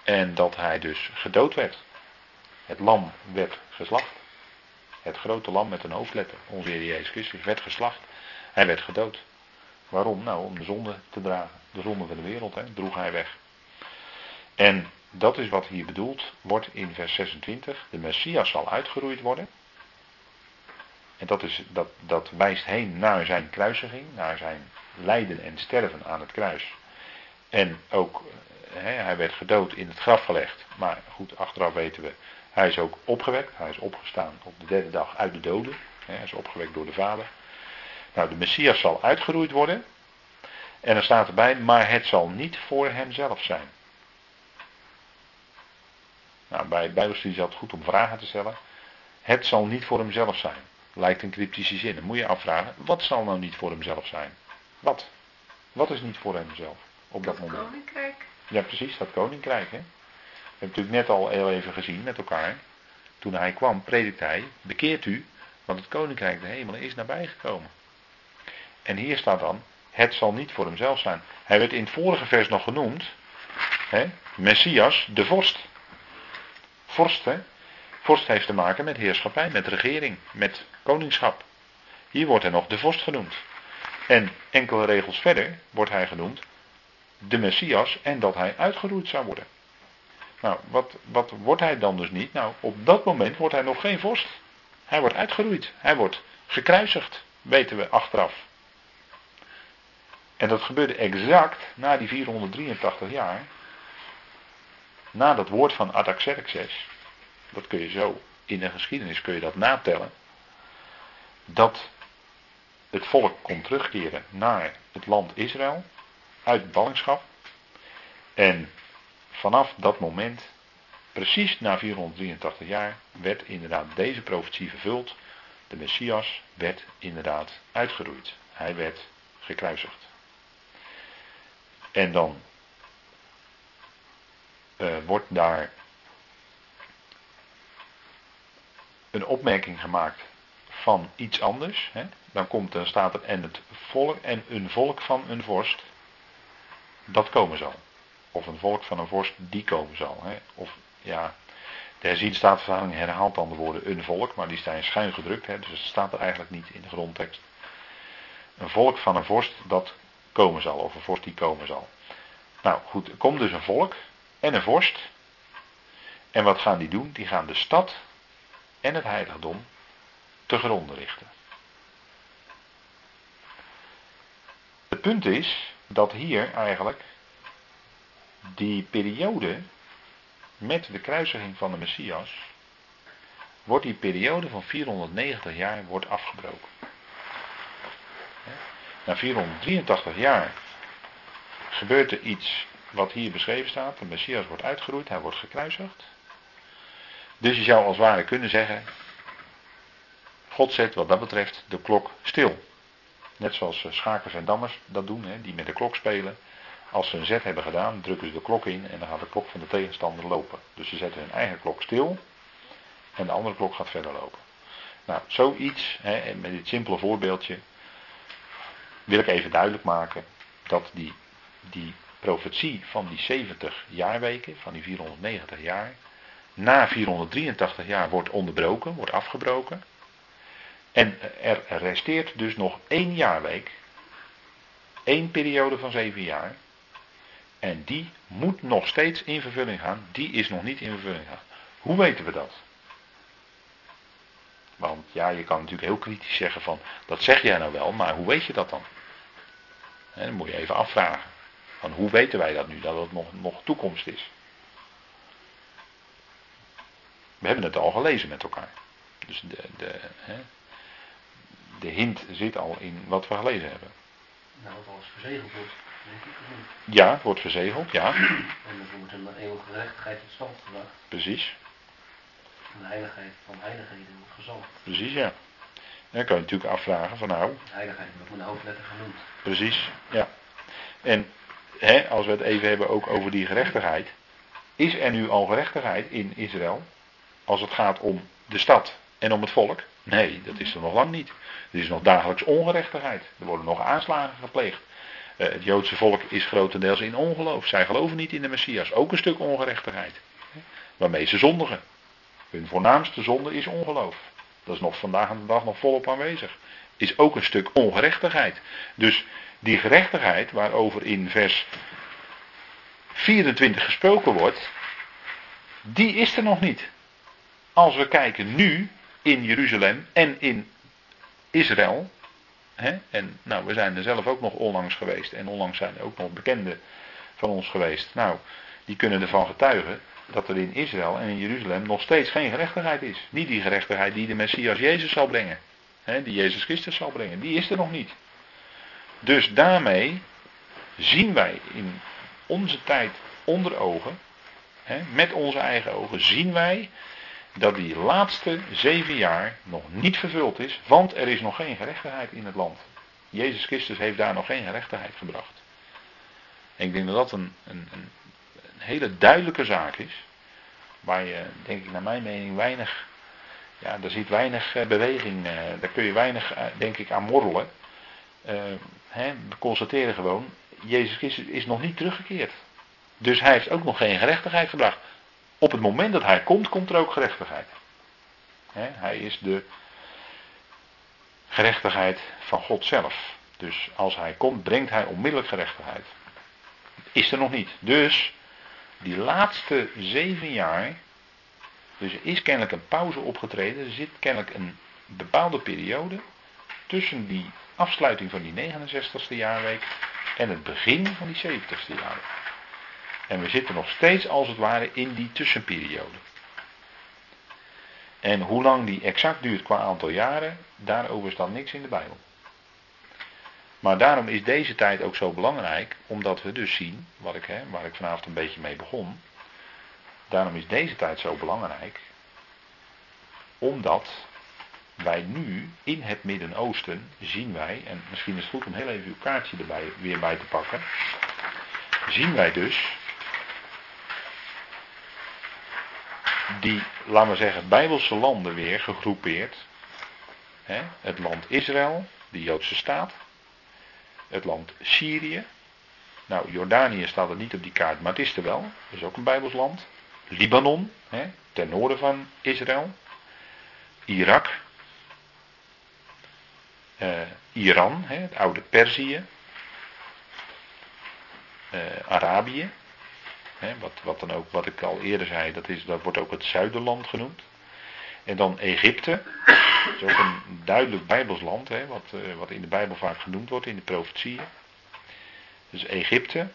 En dat hij dus gedood werd. Het lam werd geslacht. Het grote lam met een hoofdletter, onze Heer Jezus Christus, werd geslacht. Hij werd gedood. Waarom? Nou, om de zonde te dragen. De zonde van de wereld, hè, droeg hij weg. En dat is wat hier bedoeld wordt in vers 26. De Messias zal uitgeroeid worden. En dat, is, dat, dat wijst heen naar zijn kruisiging, naar zijn lijden en sterven aan het kruis. En ook, hè, hij werd gedood in het graf gelegd. Maar goed, achteraf weten we, hij is ook opgewekt. Hij is opgestaan op de derde dag uit de doden. Hij is opgewekt door de Vader. Nou, de Messias zal uitgeroeid worden. En er staat erbij, maar het zal niet voor hemzelf zijn. Nou, bij Bijbelstudie is het goed om vragen te stellen. Het zal niet voor hemzelf zijn. Lijkt een cryptische zin. Dan moet je afvragen, wat zal nou niet voor hemzelf zijn? Wat? Wat is niet voor hemzelf op dat, dat moment? koninkrijk. Ja, precies, dat koninkrijk. Hè? We hebben natuurlijk net al heel even gezien met elkaar. Toen hij kwam, predikte hij, bekeert u, want het koninkrijk de hemelen is nabijgekomen. En hier staat dan, het zal niet voor hemzelf zijn. Hij werd in het vorige vers nog genoemd, hè, Messias, de vorst. Vorst, hè. Vorst heeft te maken met heerschappij, met regering, met koningschap. Hier wordt hij nog de vorst genoemd. En enkele regels verder wordt hij genoemd de Messias en dat hij uitgeroeid zou worden. Nou, wat, wat wordt hij dan dus niet? Nou, op dat moment wordt hij nog geen vorst. Hij wordt uitgeroeid. Hij wordt gekruisigd, weten we achteraf. En dat gebeurde exact na die 483 jaar. Na dat woord van Artaxerxes. Dat kun je zo, in de geschiedenis kun je dat natellen. Dat het volk kon terugkeren naar het land Israël. Uit ballingschap. En vanaf dat moment, precies na 483 jaar, werd inderdaad deze profetie vervuld. De Messias werd inderdaad uitgeroeid. Hij werd gekruisigd. En dan uh, wordt daar een opmerking gemaakt van iets anders. Hè? Dan komt, dan staat er en het volk en een volk van een vorst. Dat komen zal. Of een volk van een vorst die komen zal. Hè? Of ja, de herziende herhaalt dan de woorden een volk, maar die zijn schuin gedrukt. Hè? Dus het staat er eigenlijk niet in de grondtekst. Een volk van een vorst dat komen zal. Of een vorst die komen zal. Nou goed, er komt dus een volk en een vorst. En wat gaan die doen? Die gaan de stad en het heiligdom te gronden richten. Het punt is dat hier eigenlijk die periode met de kruisiging van de Messias, wordt die periode van 490 jaar wordt afgebroken. Na 483 jaar gebeurt er iets wat hier beschreven staat. De Messias wordt uitgeroeid, hij wordt gekruisigd. Dus je zou als ware kunnen zeggen, God zet wat dat betreft de klok stil. Net zoals eh, schakers en dammers dat doen, hè, die met de klok spelen. Als ze een zet hebben gedaan, drukken ze de klok in en dan gaat de klok van de tegenstander lopen. Dus ze zetten hun eigen klok stil en de andere klok gaat verder lopen. Nou, zoiets, hè, met dit simpele voorbeeldje, wil ik even duidelijk maken dat die, die profetie van die 70 jaarweken, van die 490 jaar, na 483 jaar wordt onderbroken, wordt afgebroken. En er resteert dus nog één jaarweek, één periode van zeven jaar. En die moet nog steeds in vervulling gaan, die is nog niet in vervulling gaan. Hoe weten we dat? Want ja, je kan natuurlijk heel kritisch zeggen van, dat zeg jij nou wel, maar hoe weet je dat dan? Dan moet je even afvragen. Van hoe weten wij dat nu, dat het nog, nog toekomst is? We hebben het al gelezen met elkaar. Dus de, de, hè, de hint zit al in wat we gelezen hebben. Nou, wat alles verzegeld wordt, denk ik. of niet? Ja, het wordt verzegeld, ja, En er wordt een eeuwige gerechtigheid tot stand gebracht. precies. En de heiligheid van heiligheden wordt gezalfd. Precies, ja. Dan kan je natuurlijk afvragen van nou, Heiligheid wordt met een hoofdletter genoemd. precies, ja. En hè, als we het even hebben ook over die gerechtigheid. Is er nu al gerechtigheid in Israël? Als het gaat om de stad en om het volk? Nee, dat is er nog lang niet. Er is nog dagelijks ongerechtigheid. Er worden nog aanslagen gepleegd. Eh, het Joodse volk is grotendeels in ongeloof. Zij geloven niet in de Messias. Ook een stuk ongerechtigheid. Waarmee ze zondigen. Hun voornaamste zonde is ongeloof. Dat is nog vandaag aan de dag nog volop aanwezig. Is ook een stuk ongerechtigheid. Dus die gerechtigheid waarover in vers 24 gesproken wordt, die is er nog niet. Als we kijken nu in Jeruzalem en in Israël. En nou, we zijn er zelf ook nog onlangs geweest. En onlangs zijn er ook nog bekenden van ons geweest. Nou, die kunnen ervan getuigen dat er in Israël en in Jeruzalem nog steeds geen gerechtigheid is. Niet die gerechtigheid die de Messias Jezus zal brengen. Hè, die Jezus Christus zal brengen. Die is er nog niet. Dus daarmee zien wij in onze tijd onder ogen, hè, met onze eigen ogen, zien wij dat die laatste zeven jaar nog niet vervuld is, want er is nog geen gerechtigheid in het land. Jezus Christus heeft daar nog geen gerechtigheid gebracht. En ik denk dat dat een, een, een, een hele duidelijke zaak is, waar je, denk ik naar mijn mening, weinig, ja, daar zit weinig eh, beweging, eh, daar kun je weinig, eh, denk ik, aan morrelen. We constateren gewoon, Jezus Christus is nog niet teruggekeerd. Dus hij heeft ook nog geen gerechtigheid gebracht. Op het moment dat hij komt, komt er ook gerechtigheid. Hij is de gerechtigheid van God zelf. Dus als hij komt, brengt hij onmiddellijk gerechtigheid. Is er nog niet. Dus die laatste zeven jaar. Dus er is kennelijk een pauze opgetreden. Er zit kennelijk een bepaalde periode tussen die afsluiting van die 69ste jaarweek en het begin van die 70ste jaarweek. En we zitten nog steeds als het ware in die tussenperiode. En hoe lang die exact duurt qua aantal jaren, daarover staat niks in de Bijbel. Maar daarom is deze tijd ook zo belangrijk, omdat we dus zien, wat ik, hè, waar ik vanavond een beetje mee begon. Daarom is deze tijd zo belangrijk, omdat wij nu in het Midden-Oosten zien wij, en misschien is het goed om heel even uw kaartje erbij weer bij te pakken, zien wij dus die, laten we zeggen, Bijbelse landen weer gegroepeerd. Hè? Het land Israël, de Joodse staat. Het land Syrië. Nou, Jordanië staat er niet op die kaart, maar het is er wel. Dat is ook een Bijbels land. Libanon, hè? ten noorden van Israël. Irak. Uh, Iran, hè? het oude Perzië. Uh, Arabië. Hè, wat, wat, dan ook, wat ik al eerder zei, dat, is, dat wordt ook het Zuiderland genoemd. En dan Egypte, dat is ook een duidelijk Bijbels land, hè, wat, uh, wat in de Bijbel vaak genoemd wordt, in de profetieën. Dus Egypte.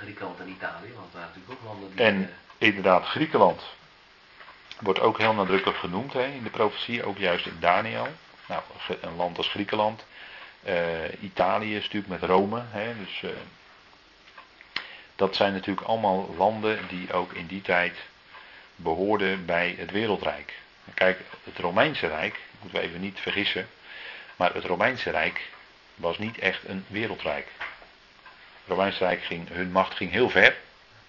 En Griekenland en Italië, want daar natuurlijk ook landen die... En inderdaad Griekenland Wordt ook heel nadrukkelijk genoemd hè, in de profetie, ook juist in Daniel. Nou, een land als Griekenland. Eh, Italië is natuurlijk met Rome. Hè, dus, eh, dat zijn natuurlijk allemaal landen die ook in die tijd behoorden bij het wereldrijk. Kijk, het Romeinse Rijk, moeten we even niet vergissen, maar het Romeinse Rijk was niet echt een wereldrijk. Romeinse Rijk ging, hun macht ging heel ver,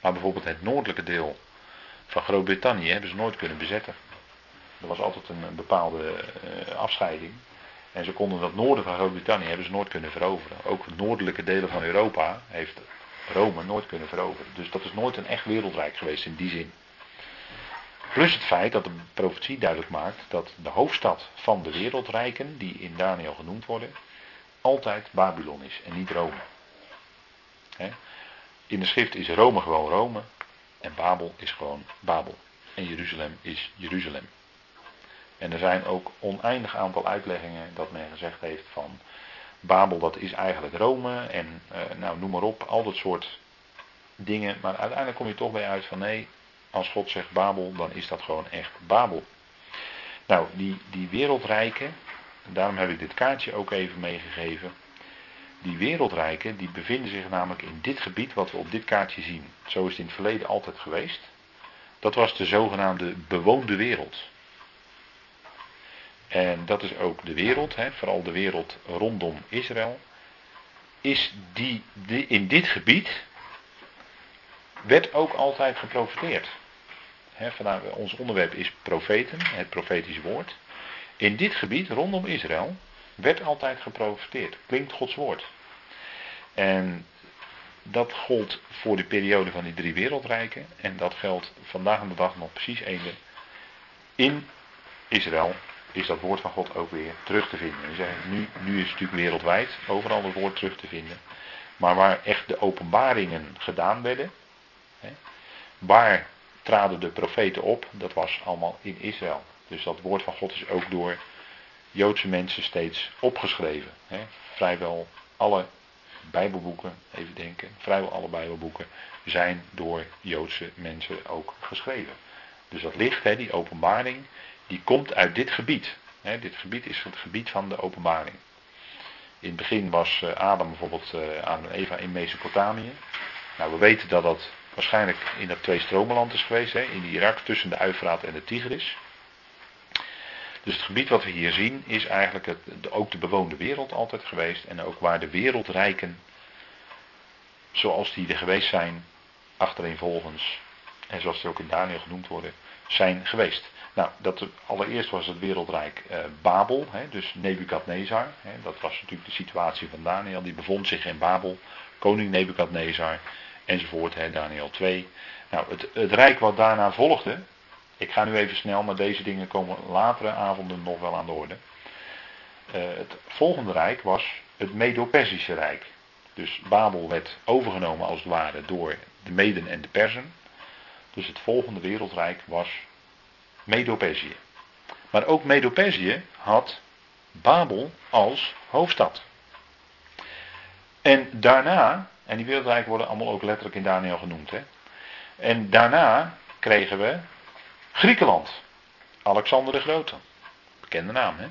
maar bijvoorbeeld het noordelijke deel van Groot-Brittannië hebben ze nooit kunnen bezetten. Er was altijd een, bepaalde eh, afscheiding. En ze konden dat noorden van Groot-Brittannië hebben ze nooit kunnen veroveren. Ook de noordelijke delen van Europa heeft Rome nooit kunnen veroveren. Dus dat is nooit een echt wereldrijk geweest in die zin. Plus het feit dat de profetie duidelijk maakt dat de hoofdstad van de wereldrijken, die in Daniel genoemd worden, altijd Babylon is en niet Rome. In de schrift is Rome gewoon Rome en Babel is gewoon Babel. En Jeruzalem is Jeruzalem. En er zijn ook oneindig aantal uitleggingen dat men gezegd heeft van Babel dat is eigenlijk Rome en eh, nou noem maar op, al dat soort dingen. Maar uiteindelijk kom je toch bij uit van nee, als God zegt Babel, dan is dat gewoon echt Babel. Nou, die, die wereldrijken, daarom heb ik dit kaartje ook even meegegeven. Die wereldrijken, die bevinden zich namelijk in dit gebied wat we op dit kaartje zien. Zo is het in het verleden altijd geweest. Dat was de zogenaamde bewoonde wereld. En dat is ook de wereld, hè, vooral de wereld rondom Israël. Is die, in dit gebied werd ook altijd geprofeteerd. Hè, vandaar, ons onderwerp is profeten, het profetisch woord. In dit gebied rondom Israël werd altijd geprofeteerd. Klinkt Gods woord. En dat gold voor de periode van die drie wereldrijken. En dat geldt vandaag aan de dag nog precies eender. In Israël is dat woord van God ook weer terug te vinden. Nu, nu is het natuurlijk wereldwijd overal het woord terug te vinden. Maar waar echt de openbaringen gedaan werden. Hè, waar traden de profeten op? Dat was allemaal in Israël. Dus dat woord van God is ook door Joodse mensen steeds opgeschreven. Hè. Vrijwel alle Bijbelboeken, even denken, vrijwel alle Bijbelboeken zijn door Joodse mensen ook geschreven. Dus dat licht, die openbaring, die komt uit dit gebied. Dit gebied is het gebied van de openbaring. In het begin was eh, Adam bijvoorbeeld uh, aan Eva in Mesopotamië. Nou, we weten dat dat waarschijnlijk in dat twee stromenland is geweest, in Irak tussen de Uifraat en de Tigris. Dus het gebied wat we hier zien is eigenlijk het, ook de bewoonde wereld altijd geweest. En ook waar de wereldrijken, zoals die er geweest zijn, achtereenvolgens, en zoals die ook in Daniel genoemd worden, zijn geweest. Nou, dat, allereerst was het wereldrijk eh, Babel, hè, dus Nebukadnezar. Hè, dat was natuurlijk de situatie van Daniel, die bevond zich in Babel. Koning Nebukadnezar, enzovoort, hè, Daniel 2. Nou, het, het rijk wat daarna volgde, ik ga nu even snel, maar deze dingen komen latere avonden nog wel aan de orde. Uh, het volgende rijk was het Medo-Persische Rijk. Dus Babel werd overgenomen als het ware door de Meden en de Persen. Dus het volgende wereldrijk was Medo-Perzië. Maar ook Medo-Perzië had Babel als hoofdstad. En daarna, en die wereldrijken worden allemaal ook letterlijk in Daniel genoemd. Hè? En daarna kregen we Griekenland. Alexander de Grote. Bekende naam, hè?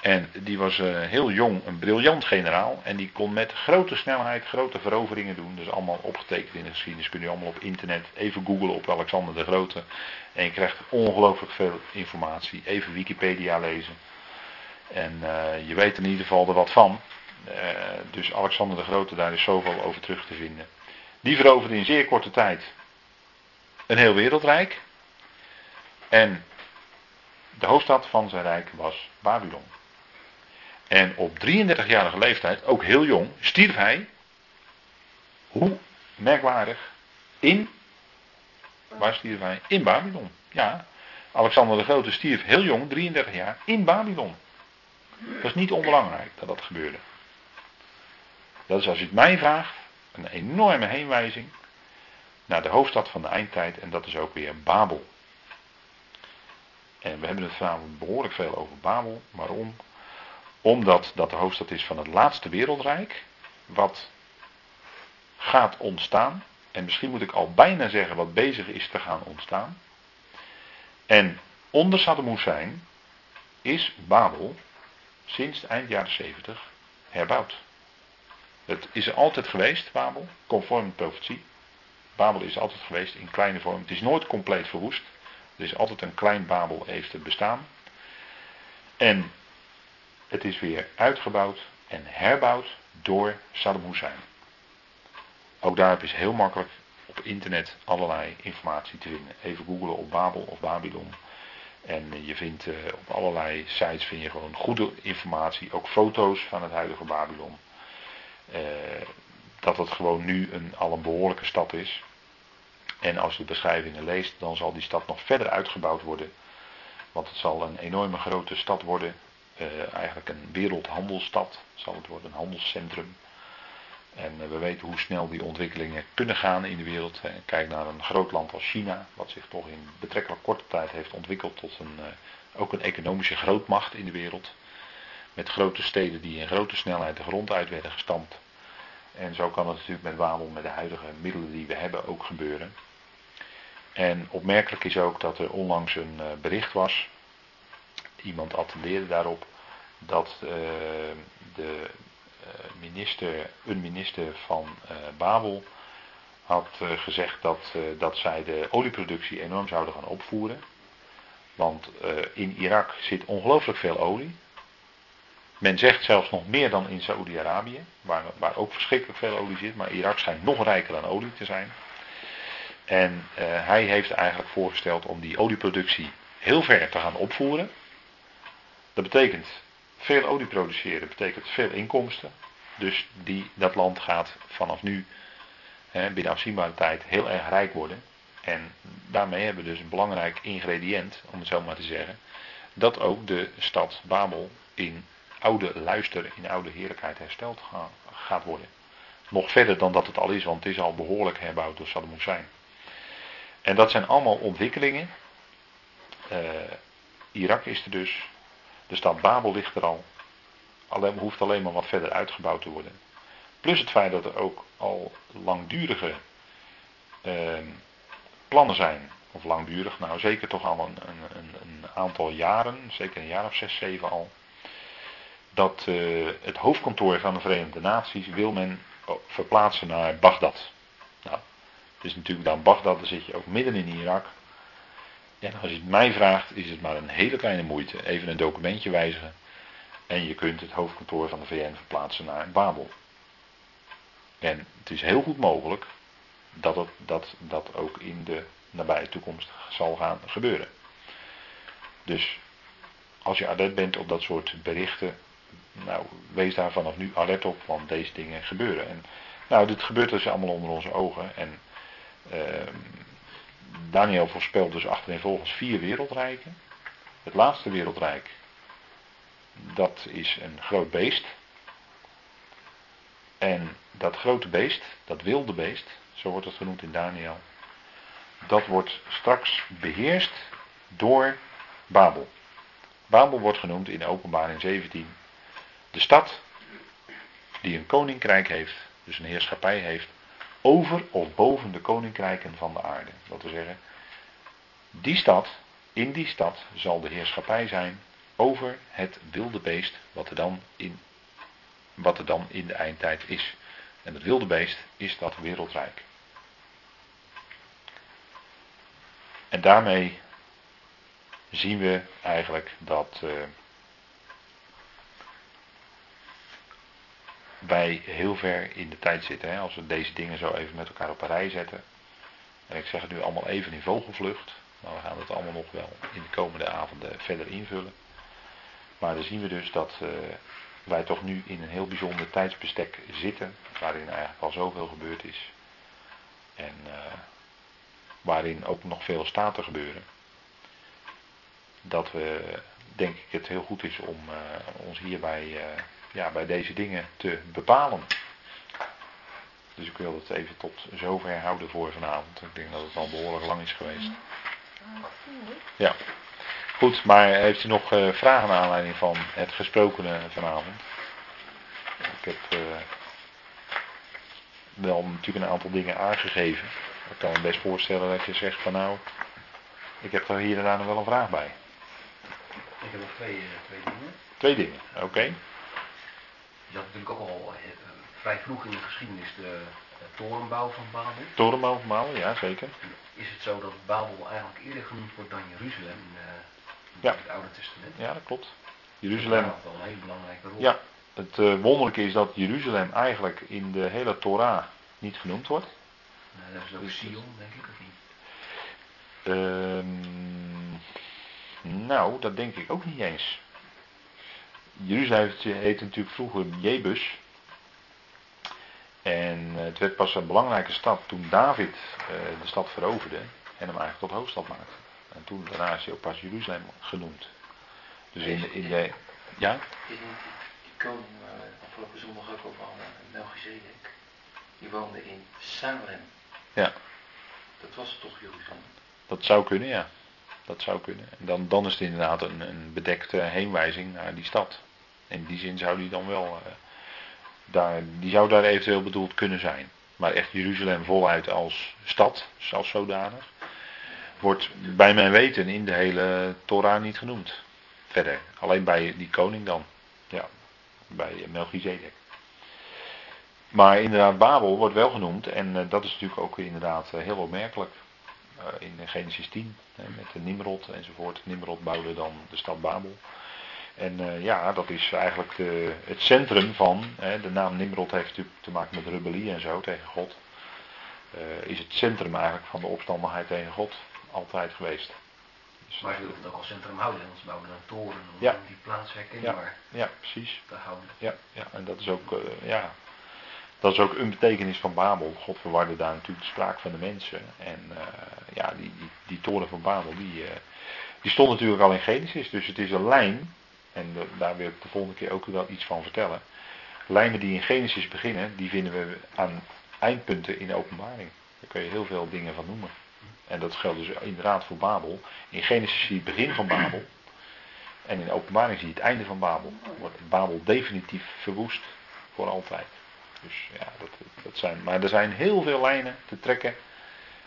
En die was uh, heel jong, een briljant generaal. En die kon met grote snelheid grote veroveringen doen. Dus allemaal opgetekend in de geschiedenis. Kun je allemaal op internet even googlen op Alexander de Grote. En je krijgt ongelooflijk veel informatie. Even Wikipedia lezen. En uh, je weet in ieder geval er wat van. Uh, dus Alexander de Grote, daar is zoveel over terug te vinden. Die veroverde in zeer korte tijd een heel wereldrijk. En de hoofdstad van zijn rijk was Babylon. En op 33-jarige leeftijd, ook heel jong, stierf hij. Hoe merkwaardig. In. Waar stierf hij? In Babylon. Ja. Alexander de Grote stierf heel jong, 33 jaar, in Babylon. Dat is niet onbelangrijk dat dat gebeurde. Dat is als u het mij vraagt, een enorme heenwijzing naar de hoofdstad van de eindtijd en dat is ook weer Babel. En we hebben het vanavond behoorlijk veel over Babel. Waarom? Omdat dat de hoofdstad is van het laatste wereldrijk. Wat gaat ontstaan. En misschien moet ik al bijna zeggen wat bezig is te gaan ontstaan. En onder Saddam Hussein is Babel sinds eind jaren 70 herbouwd. Het is er altijd geweest, Babel, conform de profetie. Babel is altijd geweest in kleine vorm. Het is nooit compleet verwoest. Er is altijd een klein Babel heeft bestaan. En het is weer uitgebouwd en herbouwd door Saddam Hussein. Ook daarop is heel makkelijk op internet allerlei informatie te vinden. Even googlen op Babel of Babylon. En je vindt eh, op allerlei sites vind je gewoon goede informatie, ook foto's van het huidige Babylon. Eh, dat het gewoon nu een, al een behoorlijke stad is. En als je de beschrijvingen leest, dan zal die stad nog verder uitgebouwd worden. Want het zal een enorme grote stad worden. Eh, eigenlijk een wereldhandelsstad zal het worden, een handelscentrum. En eh, we weten hoe snel die ontwikkelingen kunnen gaan in de wereld. Kijk naar een groot land als China, wat zich toch in betrekkelijk korte tijd heeft ontwikkeld tot een, eh, ook een economische grootmacht in de wereld. Met grote steden die in grote snelheid de grond uit werden gestampt. En zo kan het natuurlijk met Wabel, met de huidige middelen die we hebben, ook gebeuren. En opmerkelijk is ook dat er onlangs een eh, bericht was. Iemand attendeerde daarop dat de eh, minister, een minister van Babel had gezegd dat, dat zij de olieproductie enorm zouden gaan opvoeren. Want in Irak zit ongelooflijk veel olie. Men zegt zelfs nog meer dan in Saoedi-Arabië, waar, waar ook verschrikkelijk veel olie zit, maar Irak schijnt nog rijker aan olie te zijn. En hij heeft eigenlijk voorgesteld om die olieproductie heel ver te gaan opvoeren. Dat betekent veel olie produceren betekent veel inkomsten. Dus die, dat land gaat vanaf nu hè, binnen afzienbare tijd heel erg rijk worden. En daarmee hebben we dus een belangrijk ingrediënt, om het zo maar te zeggen. Dat ook de stad Babel in oude luister, in oude heerlijkheid hersteld gaat worden. Nog verder dan dat het al is, want het is al behoorlijk herbouwd door Saddam Hussein. En dat zijn allemaal ontwikkelingen. Uh, Irak is er dus, de stad Babel ligt er al. Alleen, hoeft alleen maar wat verder uitgebouwd te worden. Plus het feit dat er ook al langdurige eh, plannen zijn. Of langdurig, nou zeker toch al een, een, een, aantal jaren, zeker een jaar of zes, zeven al. Dat uh, het hoofdkantoor van de Verenigde Naties wil men verplaatsen naar Bagdad. Het is natuurlijk dan Bagdad, dan zit je ook midden in Irak. En als je het mij vraagt, is het maar een hele kleine moeite. Even een documentje wijzigen. En je kunt het hoofdkantoor van de VN verplaatsen naar Babel. En het is heel goed mogelijk dat het, dat, dat ook in de nabije toekomst zal gaan gebeuren. Dus als je alert bent op dat soort berichten, nou, wees daar vanaf nu alert op, want deze dingen gebeuren. En, nou, dit gebeurt dus allemaal onder onze ogen. En Daniel voorspelt dus achtereenvolgens vier wereldrijken. Het laatste wereldrijk, dat is een groot beest. En dat grote beest, dat wilde beest, zo wordt het genoemd in Daniel, dat wordt straks beheerst door Babel. Babel wordt genoemd in openbaring 17 de stad die een koninkrijk heeft, dus een heerschappij heeft, over of boven de koninkrijken van de aarde. Dat wil zeggen, die stad, in die stad zal de heerschappij zijn over het wilde beest wat er dan in, wat er dan in de eindtijd is. En het wilde beest is dat wereldrijk. En daarmee zien we eigenlijk dat uh, wij heel ver in de tijd zitten. Hè, als we deze dingen zo even met elkaar op een rij zetten. En ik zeg het nu allemaal even in vogelvlucht. Maar we gaan het allemaal nog wel in de komende avonden verder invullen. Maar dan zien we dus dat uh, wij toch nu in een heel bijzonder tijdsbestek zitten. Waarin eigenlijk al zoveel gebeurd is. En uh, waarin ook nog veel staat te gebeuren. Dat we, denk ik, het heel goed is om uh, ons hierbij ja, bij deze dingen te bepalen. Dus ik wil het even tot zover houden voor vanavond. Ik denk dat het al behoorlijk lang is geweest. Ja. Goed, maar heeft u nog uh, vragen naar aanleiding van het gesprokene vanavond? Ik heb uh, wel natuurlijk een aantal dingen aangegeven. Ik kan me best voorstellen dat je zegt van nou, Ik heb er hier en daar nog wel een vraag bij. Ik heb nog twee, eh, twee dingen. Twee dingen, oké. Had natuurlijk ook al eh, vrij vroeg in de geschiedenis de torenbouw van Babel. Torenbouw van Babel, ja zeker. Is het zo dat Babel eigenlijk eerder genoemd wordt dan Jeruzalem in, eh, in Ja. het Oude Testament? Ja, dat klopt. Jeruzalem. Dat wel een hele belangrijke rol. Ja, het eh, wonderlijke is dat Jeruzalem eigenlijk in de hele Torah niet genoemd wordt. Nou, dat is ook Dus- Sion, denk ik, of niet? Ehm, nou, dat denk ik ook niet eens. Jeruzalem heette natuurlijk vroeger Jebus. En eh, het werd pas een belangrijke stad toen David eh, de stad veroverde en hem eigenlijk tot hoofdstad maakte. En toen daarna is hij ook pas Jeruzalem genoemd. Dus in, in de. Ja? Is niet die, die koning waar we afgelopen zondag ook over hadden, Melchizedek, die woonde in Salem. Ja. Dat was toch Jeruzalem? Dat zou kunnen, ja. Dat zou kunnen. En dan, dan is het inderdaad een, een bedekte heenwijzing naar die stad. In die zin zou die dan wel. eh, daar, die zou daar eventueel bedoeld kunnen zijn. Maar echt Jeruzalem voluit als stad, als zodanig. Wordt bij mijn weten in de hele Torah niet genoemd. Verder. Alleen bij die koning dan. Ja. Bij Melchizedek. Maar inderdaad, Babel wordt wel genoemd. En eh, dat is natuurlijk ook inderdaad eh, heel opmerkelijk. In Genesis 10, hè, met de Nimrod enzovoort. Nimrod bouwde dan de stad Babel. En eh, ja, dat is eigenlijk de, het centrum van, hè, de naam Nimrod heeft natuurlijk te maken met rebellie en zo tegen God. Eh, is het centrum eigenlijk van de opstandigheid tegen God altijd geweest. Dus, Maar ze wilden het ook als centrum houden, want ze bouwden een toren om Ja. die plaats herkenbaar ja, precies. te houden. Ja, ja, en dat is ook, eh, ja, dat is ook een betekenis van Babel. God verwarde daar natuurlijk de spraak van de mensen. En ja, die, die, die toren van Babel, die, die stond natuurlijk al in Genesis. Dus het is een lijn, en daar wil ik de volgende keer ook wel iets van vertellen. Lijnen die in Genesis beginnen, die vinden we aan eindpunten in de openbaring. Daar kun je heel veel dingen van noemen. En dat geldt dus inderdaad voor Babel. In Genesis zie je het begin van Babel. En in de openbaring zie je het einde van Babel. Wordt Babel definitief verwoest. Voor altijd. Dus ja, dat, dat zijn, maar er zijn heel veel lijnen te trekken.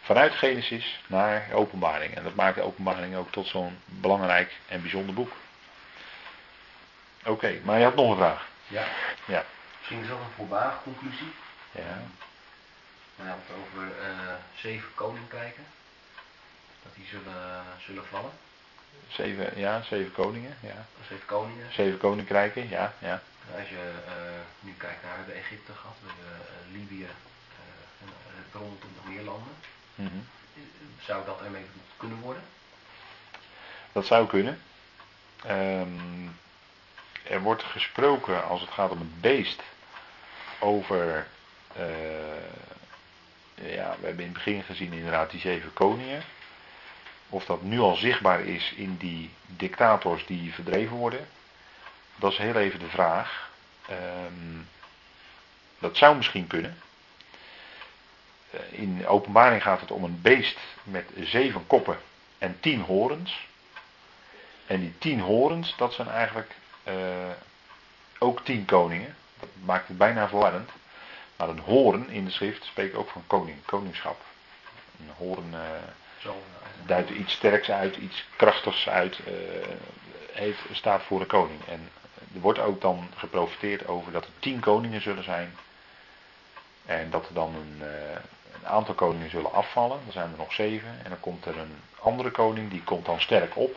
Vanuit Genesis naar openbaring. En dat maakt de openbaring ook tot zo'n belangrijk en bijzonder boek. Oké, maar je had nog een vraag. Ja. Ja. Misschien is dat een voorbarige conclusie. Ja. We hebben het over eh, zeven koninkrijken. Dat die zullen, zullen vallen. Zeven, ja, zeven koningen. Ja. Zeven koningen. Zeven koninkrijken, ja. ja. Als je eh, nu kijkt naar, hebben Egypte gehad, we hebben eh, Libië, eh, en rondom nog meer landen. Mhm. Zou dat ermee kunnen worden? Dat zou kunnen. Ehm, er wordt gesproken als het gaat om het beest over. eh, ja, we hebben in het begin gezien inderdaad die zeven koningen. Of dat nu al zichtbaar is in die dictators die verdreven worden, dat is heel even de vraag. Ehm, dat zou misschien kunnen. Eh, In openbaring gaat het om een beest met zeven koppen en tien horens. En die tien horens, dat zijn eigenlijk ook tien koningen. Dat maakt het bijna verwarrend. Maar een hoorn in de schrift spreekt ook van koning, koningschap. Een hoorn eh, Zo, eh, duidt iets sterks uit, iets krachtigs uit. eh, heeft, staat voor de koning. En er wordt ook dan geprofiteerd over dat er tien koningen zullen zijn. En dat er dan een, eh, een aantal koningen zullen afvallen. Er zijn er nog zeven. En dan komt er een andere koning, die komt dan sterk op.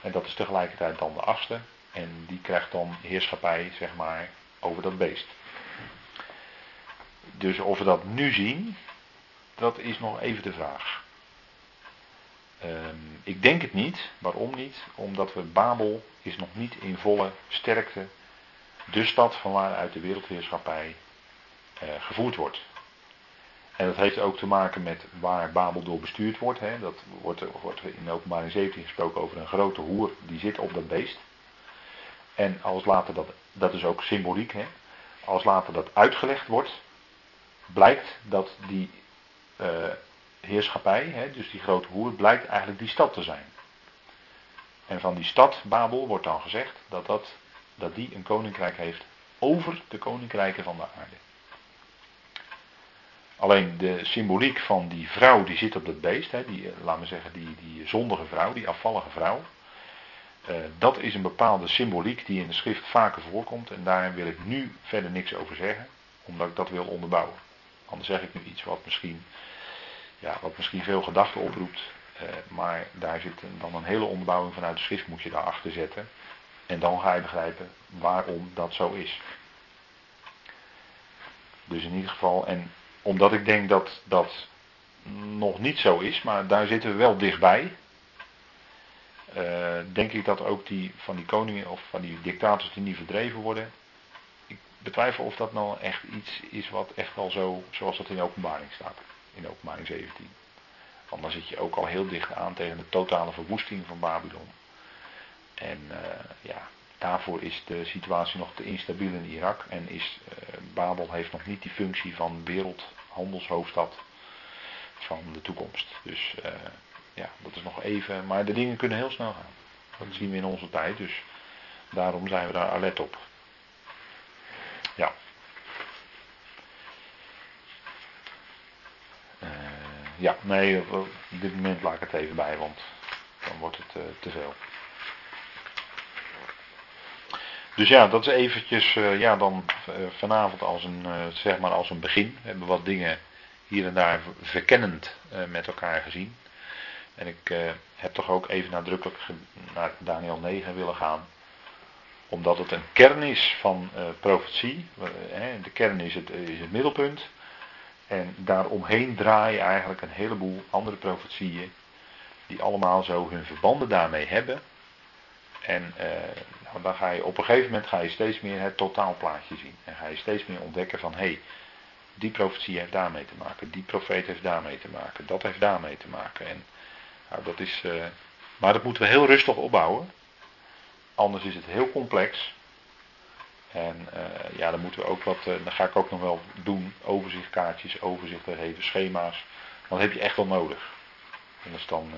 En dat is tegelijkertijd dan de achtste. En die krijgt dan heerschappij, zeg maar, over dat beest. Dus of we dat nu zien, dat is nog even de vraag. Ehm, ik denk het niet. Waarom niet? Omdat we Babel is nog niet in volle sterkte de stad van waaruit de wereldheerschappij eh, gevoerd wordt. En dat heeft ook te maken met waar Babel door bestuurd wordt. Hè. Dat wordt, wordt in de openbaring 17 gesproken over een grote hoer die zit op dat beest. En als later dat, dat is ook symboliek, hè. als later dat uitgelegd wordt, blijkt dat die eh, heerschappij, hè, dus die grote hoer, blijkt eigenlijk die stad te zijn. En van die stad, Babel, wordt dan gezegd dat, dat, dat die een koninkrijk heeft over de koninkrijken van de aarde. Alleen de symboliek van die vrouw die zit op dat beest, hè, die, eh, laten we zeggen, die, die zondige vrouw, die afvallige vrouw. Eh, dat is een bepaalde symboliek die in de schrift vaker voorkomt. En daar wil ik nu verder niks over zeggen, omdat ik dat wil onderbouwen. Anders zeg ik nu iets wat misschien, ja, wat misschien veel gedachten oproept. eh, maar daar zit dan een hele onderbouwing vanuit de schrift moet je daarachter zetten. En dan ga je begrijpen waarom dat zo is. Dus in ieder geval, en omdat ik denk dat dat nog niet zo is, maar daar zitten we wel dichtbij. Eh, denk ik dat ook die van die koningen of van die dictators die niet verdreven worden. Ik betwijfel of dat nou echt iets is wat echt wel zo, zoals dat in openbaring staat. In openbaring 17. Want dan zit je ook al heel dicht aan tegen de totale verwoesting van Babylon. En eh, ja, daarvoor is de situatie nog te instabiel in Irak. En is, eh, Babel heeft nog niet die functie van wereldhandelshoofdstad van de toekomst. Dus ja, dat is nog even. Maar de dingen kunnen heel snel gaan. Dat zien we in onze tijd. Dus daarom zijn we daar alert op. Ja. Eh, ja, nee, op dit moment laat ik het even bij, want dan wordt het eh, te veel. Dus ja, dat is eventjes, eh, ja, dan vanavond als een, zeg maar als een begin. We hebben wat dingen hier en daar verkennend met elkaar gezien. En ik eh, heb toch ook even nadrukkelijk naar Daniel 9 willen gaan. Omdat het een kern is van eh, profetie. Eh, de kern is het, is het middelpunt. En daaromheen draaien eigenlijk een heleboel andere profetieën. Die allemaal zo hun verbanden daarmee hebben. En nou, dan ga je op een gegeven moment ga je steeds meer het totaalplaatje zien. En ga je steeds meer ontdekken van hé, hey, die profetie heeft daarmee te maken. Die profeet heeft daarmee te maken. Dat heeft daarmee te maken. En nou, dat is, eh, maar dat moeten we heel rustig opbouwen. Anders is het heel complex. En eh, ja, dan moeten we ook wat, eh, dan ga ik ook nog wel doen, overzichtkaartjes, overzichten geven, schema's. Want dat heb je echt wel nodig. Is dan,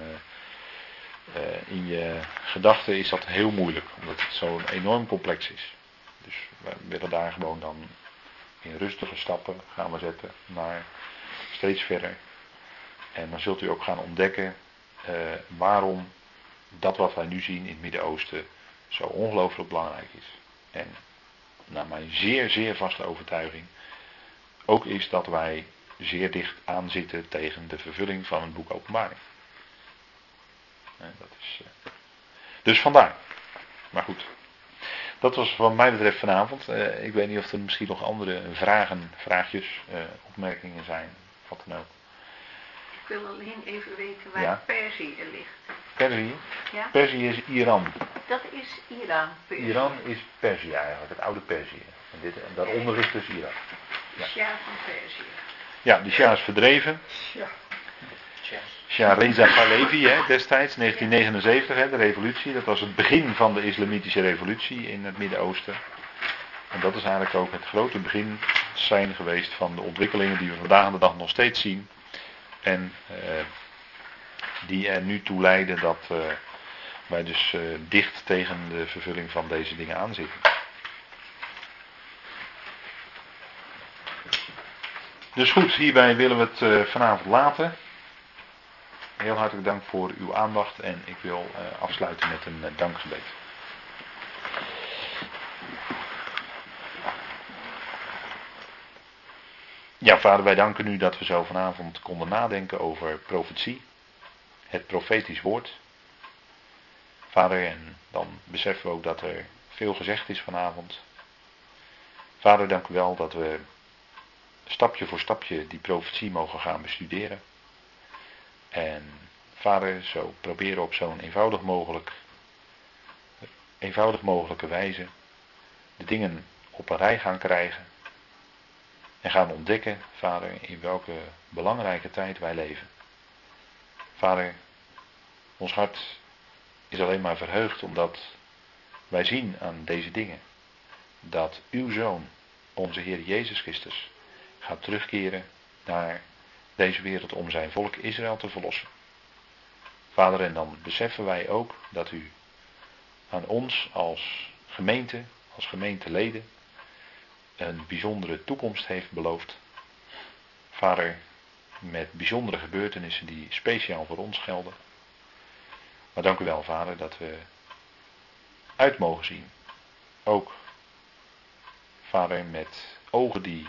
in je gedachten is dat heel moeilijk, omdat het zo enorm complex is. Dus we willen daar gewoon dan in rustige stappen gaan we zetten naar steeds verder. En dan zult u ook gaan ontdekken eh, waarom dat wat wij nu zien in het Midden-Oosten zo ongelooflijk belangrijk is. En naar mijn zeer, zeer vaste overtuiging ook is dat wij zeer dicht aanzitten tegen de vervulling van het boek Openbaring. Eh, dat is, eh, Dus vandaar. Maar goed. Dat was wat mij betreft vanavond. Ik weet niet of er misschien nog andere vragen, vraagjes, opmerkingen zijn. Wat dan ook. Ik wil alleen even weten waar Ja. Perzië ligt. Perzië. Ja? Perzië is Iran. Dat is Iran. Perzië. Iran is Perzië eigenlijk, het oude Perzië. En, dit, en daaronder ligt dus Irak. De Shah van Perzië. Ja, die Shah is verdreven. Ja. Shah Reza Pahlavi hè, destijds, 1979, hè, de revolutie. Dat was het begin van de islamitische revolutie in het Midden-Oosten. En dat is eigenlijk ook het grote begin zijn geweest van de ontwikkelingen die we vandaag de dag nog steeds zien. En eh, die er nu toe leiden dat eh, wij dus eh, dicht tegen de vervulling van deze dingen aanzitten. Dus goed, hierbij willen we het vanavond laten. Heel hartelijk dank voor uw aandacht en ik wil afsluiten met een dankgebed. Ja, vader, wij danken u dat we zo vanavond konden nadenken over profetie, het profetisch woord. Vader, en dan beseffen we ook dat er veel gezegd is vanavond. Vader, dank u wel dat we stapje voor stapje die profetie mogen gaan bestuderen. En vader, zo proberen op zo'n eenvoudig mogelijk, eenvoudig mogelijke wijze de dingen op een rij gaan krijgen. En gaan ontdekken, vader, in welke belangrijke tijd wij leven. Vader, ons hart is alleen maar verheugd omdat wij zien aan deze dingen dat uw zoon, onze Heer Jezus Christus, gaat terugkeren naar deze wereld om zijn volk Israël te verlossen. Vader, en dan beseffen wij ook dat u aan ons als gemeente, als gemeenteleden, een bijzondere toekomst heeft beloofd. Vader, met bijzondere gebeurtenissen die speciaal voor ons gelden. Maar dank u wel, Vader, dat we uit mogen zien. Ook, Vader, met ogen die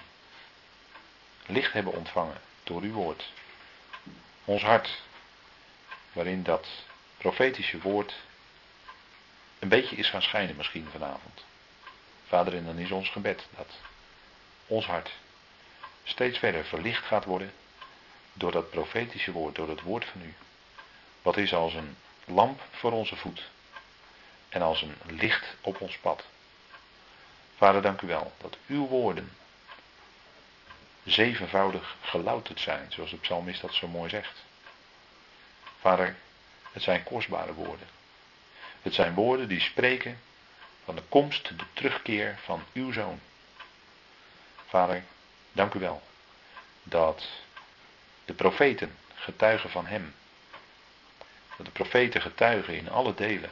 licht hebben ontvangen door uw woord. Ons hart, waarin dat profetische woord een beetje is gaan schijnen misschien vanavond. Vader, en dan is ons gebed dat ons hart steeds verder verlicht gaat worden door dat profetische woord, door het woord van u. Wat is als een lamp voor onze voet en als een licht op ons pad. Vader, dank u wel dat uw woorden zevenvoudig gelouterd zijn, zoals de psalmist dat zo mooi zegt. Vader, het zijn kostbare woorden. Het zijn woorden die spreken van de komst, de terugkeer van uw zoon. Vader, dank u wel dat de profeten getuigen van hem. Dat de profeten getuigen in alle delen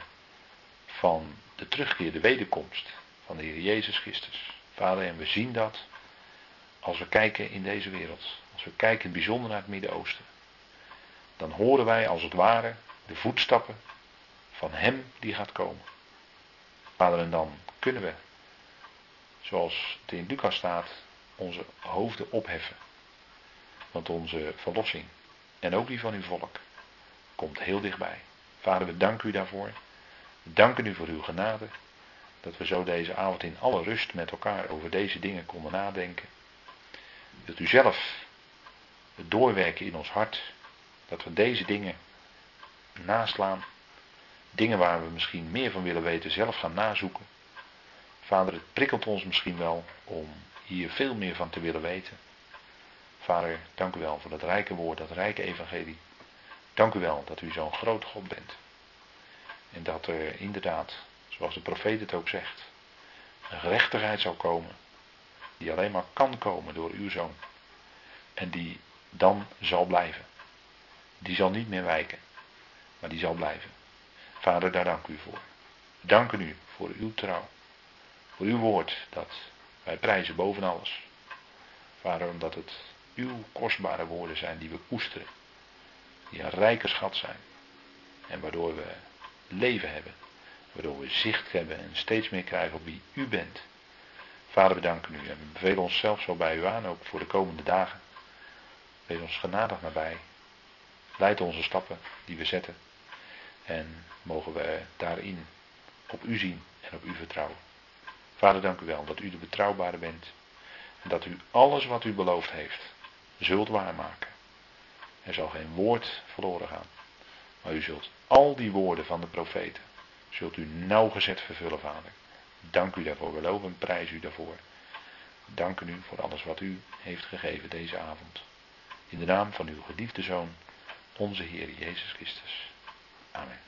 van de terugkeer, de wederkomst van de Heer Jezus Christus. Vader, en we zien dat als we kijken in deze wereld. Als we kijken bijzonder naar het Midden-Oosten. Dan horen wij als het ware de voetstappen van Hem die gaat komen. Vader, en dan kunnen we, zoals het in Lucas staat, onze hoofden opheffen. Want onze verlossing, en ook die van uw volk, komt heel dichtbij. Vader, we danken u daarvoor. We danken u voor uw genade. Dat we zo deze avond in alle rust met elkaar over deze dingen konden nadenken. Dat u zelf het doorwerken in ons hart. Dat we deze dingen naslaan. Dingen waar we misschien meer van willen weten, zelf gaan nazoeken. Vader, het prikkelt ons misschien wel om hier veel meer van te willen weten. Vader, dank u wel voor dat rijke woord, dat rijke evangelie. Dank u wel dat u zo'n groot God bent. En dat er inderdaad, zoals de profeet het ook zegt, een gerechtigheid zal komen. Die alleen maar kan komen door uw zoon. En die dan zal blijven. Die zal niet meer wijken, maar die zal blijven. Vader, daar dank u voor. We danken u voor uw trouw. Voor uw woord dat wij prijzen boven alles. Vader, omdat het uw kostbare woorden zijn die we koesteren. Die een rijke schat zijn. En waardoor we leven hebben. Waardoor we zicht hebben en steeds meer krijgen op wie u bent. Vader, we danken u en we bevelen onszelf zo bij u aan, ook voor de komende dagen. Wees ons genadig nabij. Leid onze stappen die we zetten. En mogen we daarin op u zien en op u vertrouwen. Vader, dank u wel dat u de betrouwbare bent. En dat u alles wat u beloofd heeft, zult waarmaken. Er zal geen woord verloren gaan. Maar u zult al die woorden van de profeten, zult u nauwgezet vervullen, vader. Dank u daarvoor. We loven en prijs u daarvoor. Dank u voor alles wat u heeft gegeven deze avond. In de naam van uw geliefde Zoon, onze Heer Jezus Christus. Amen.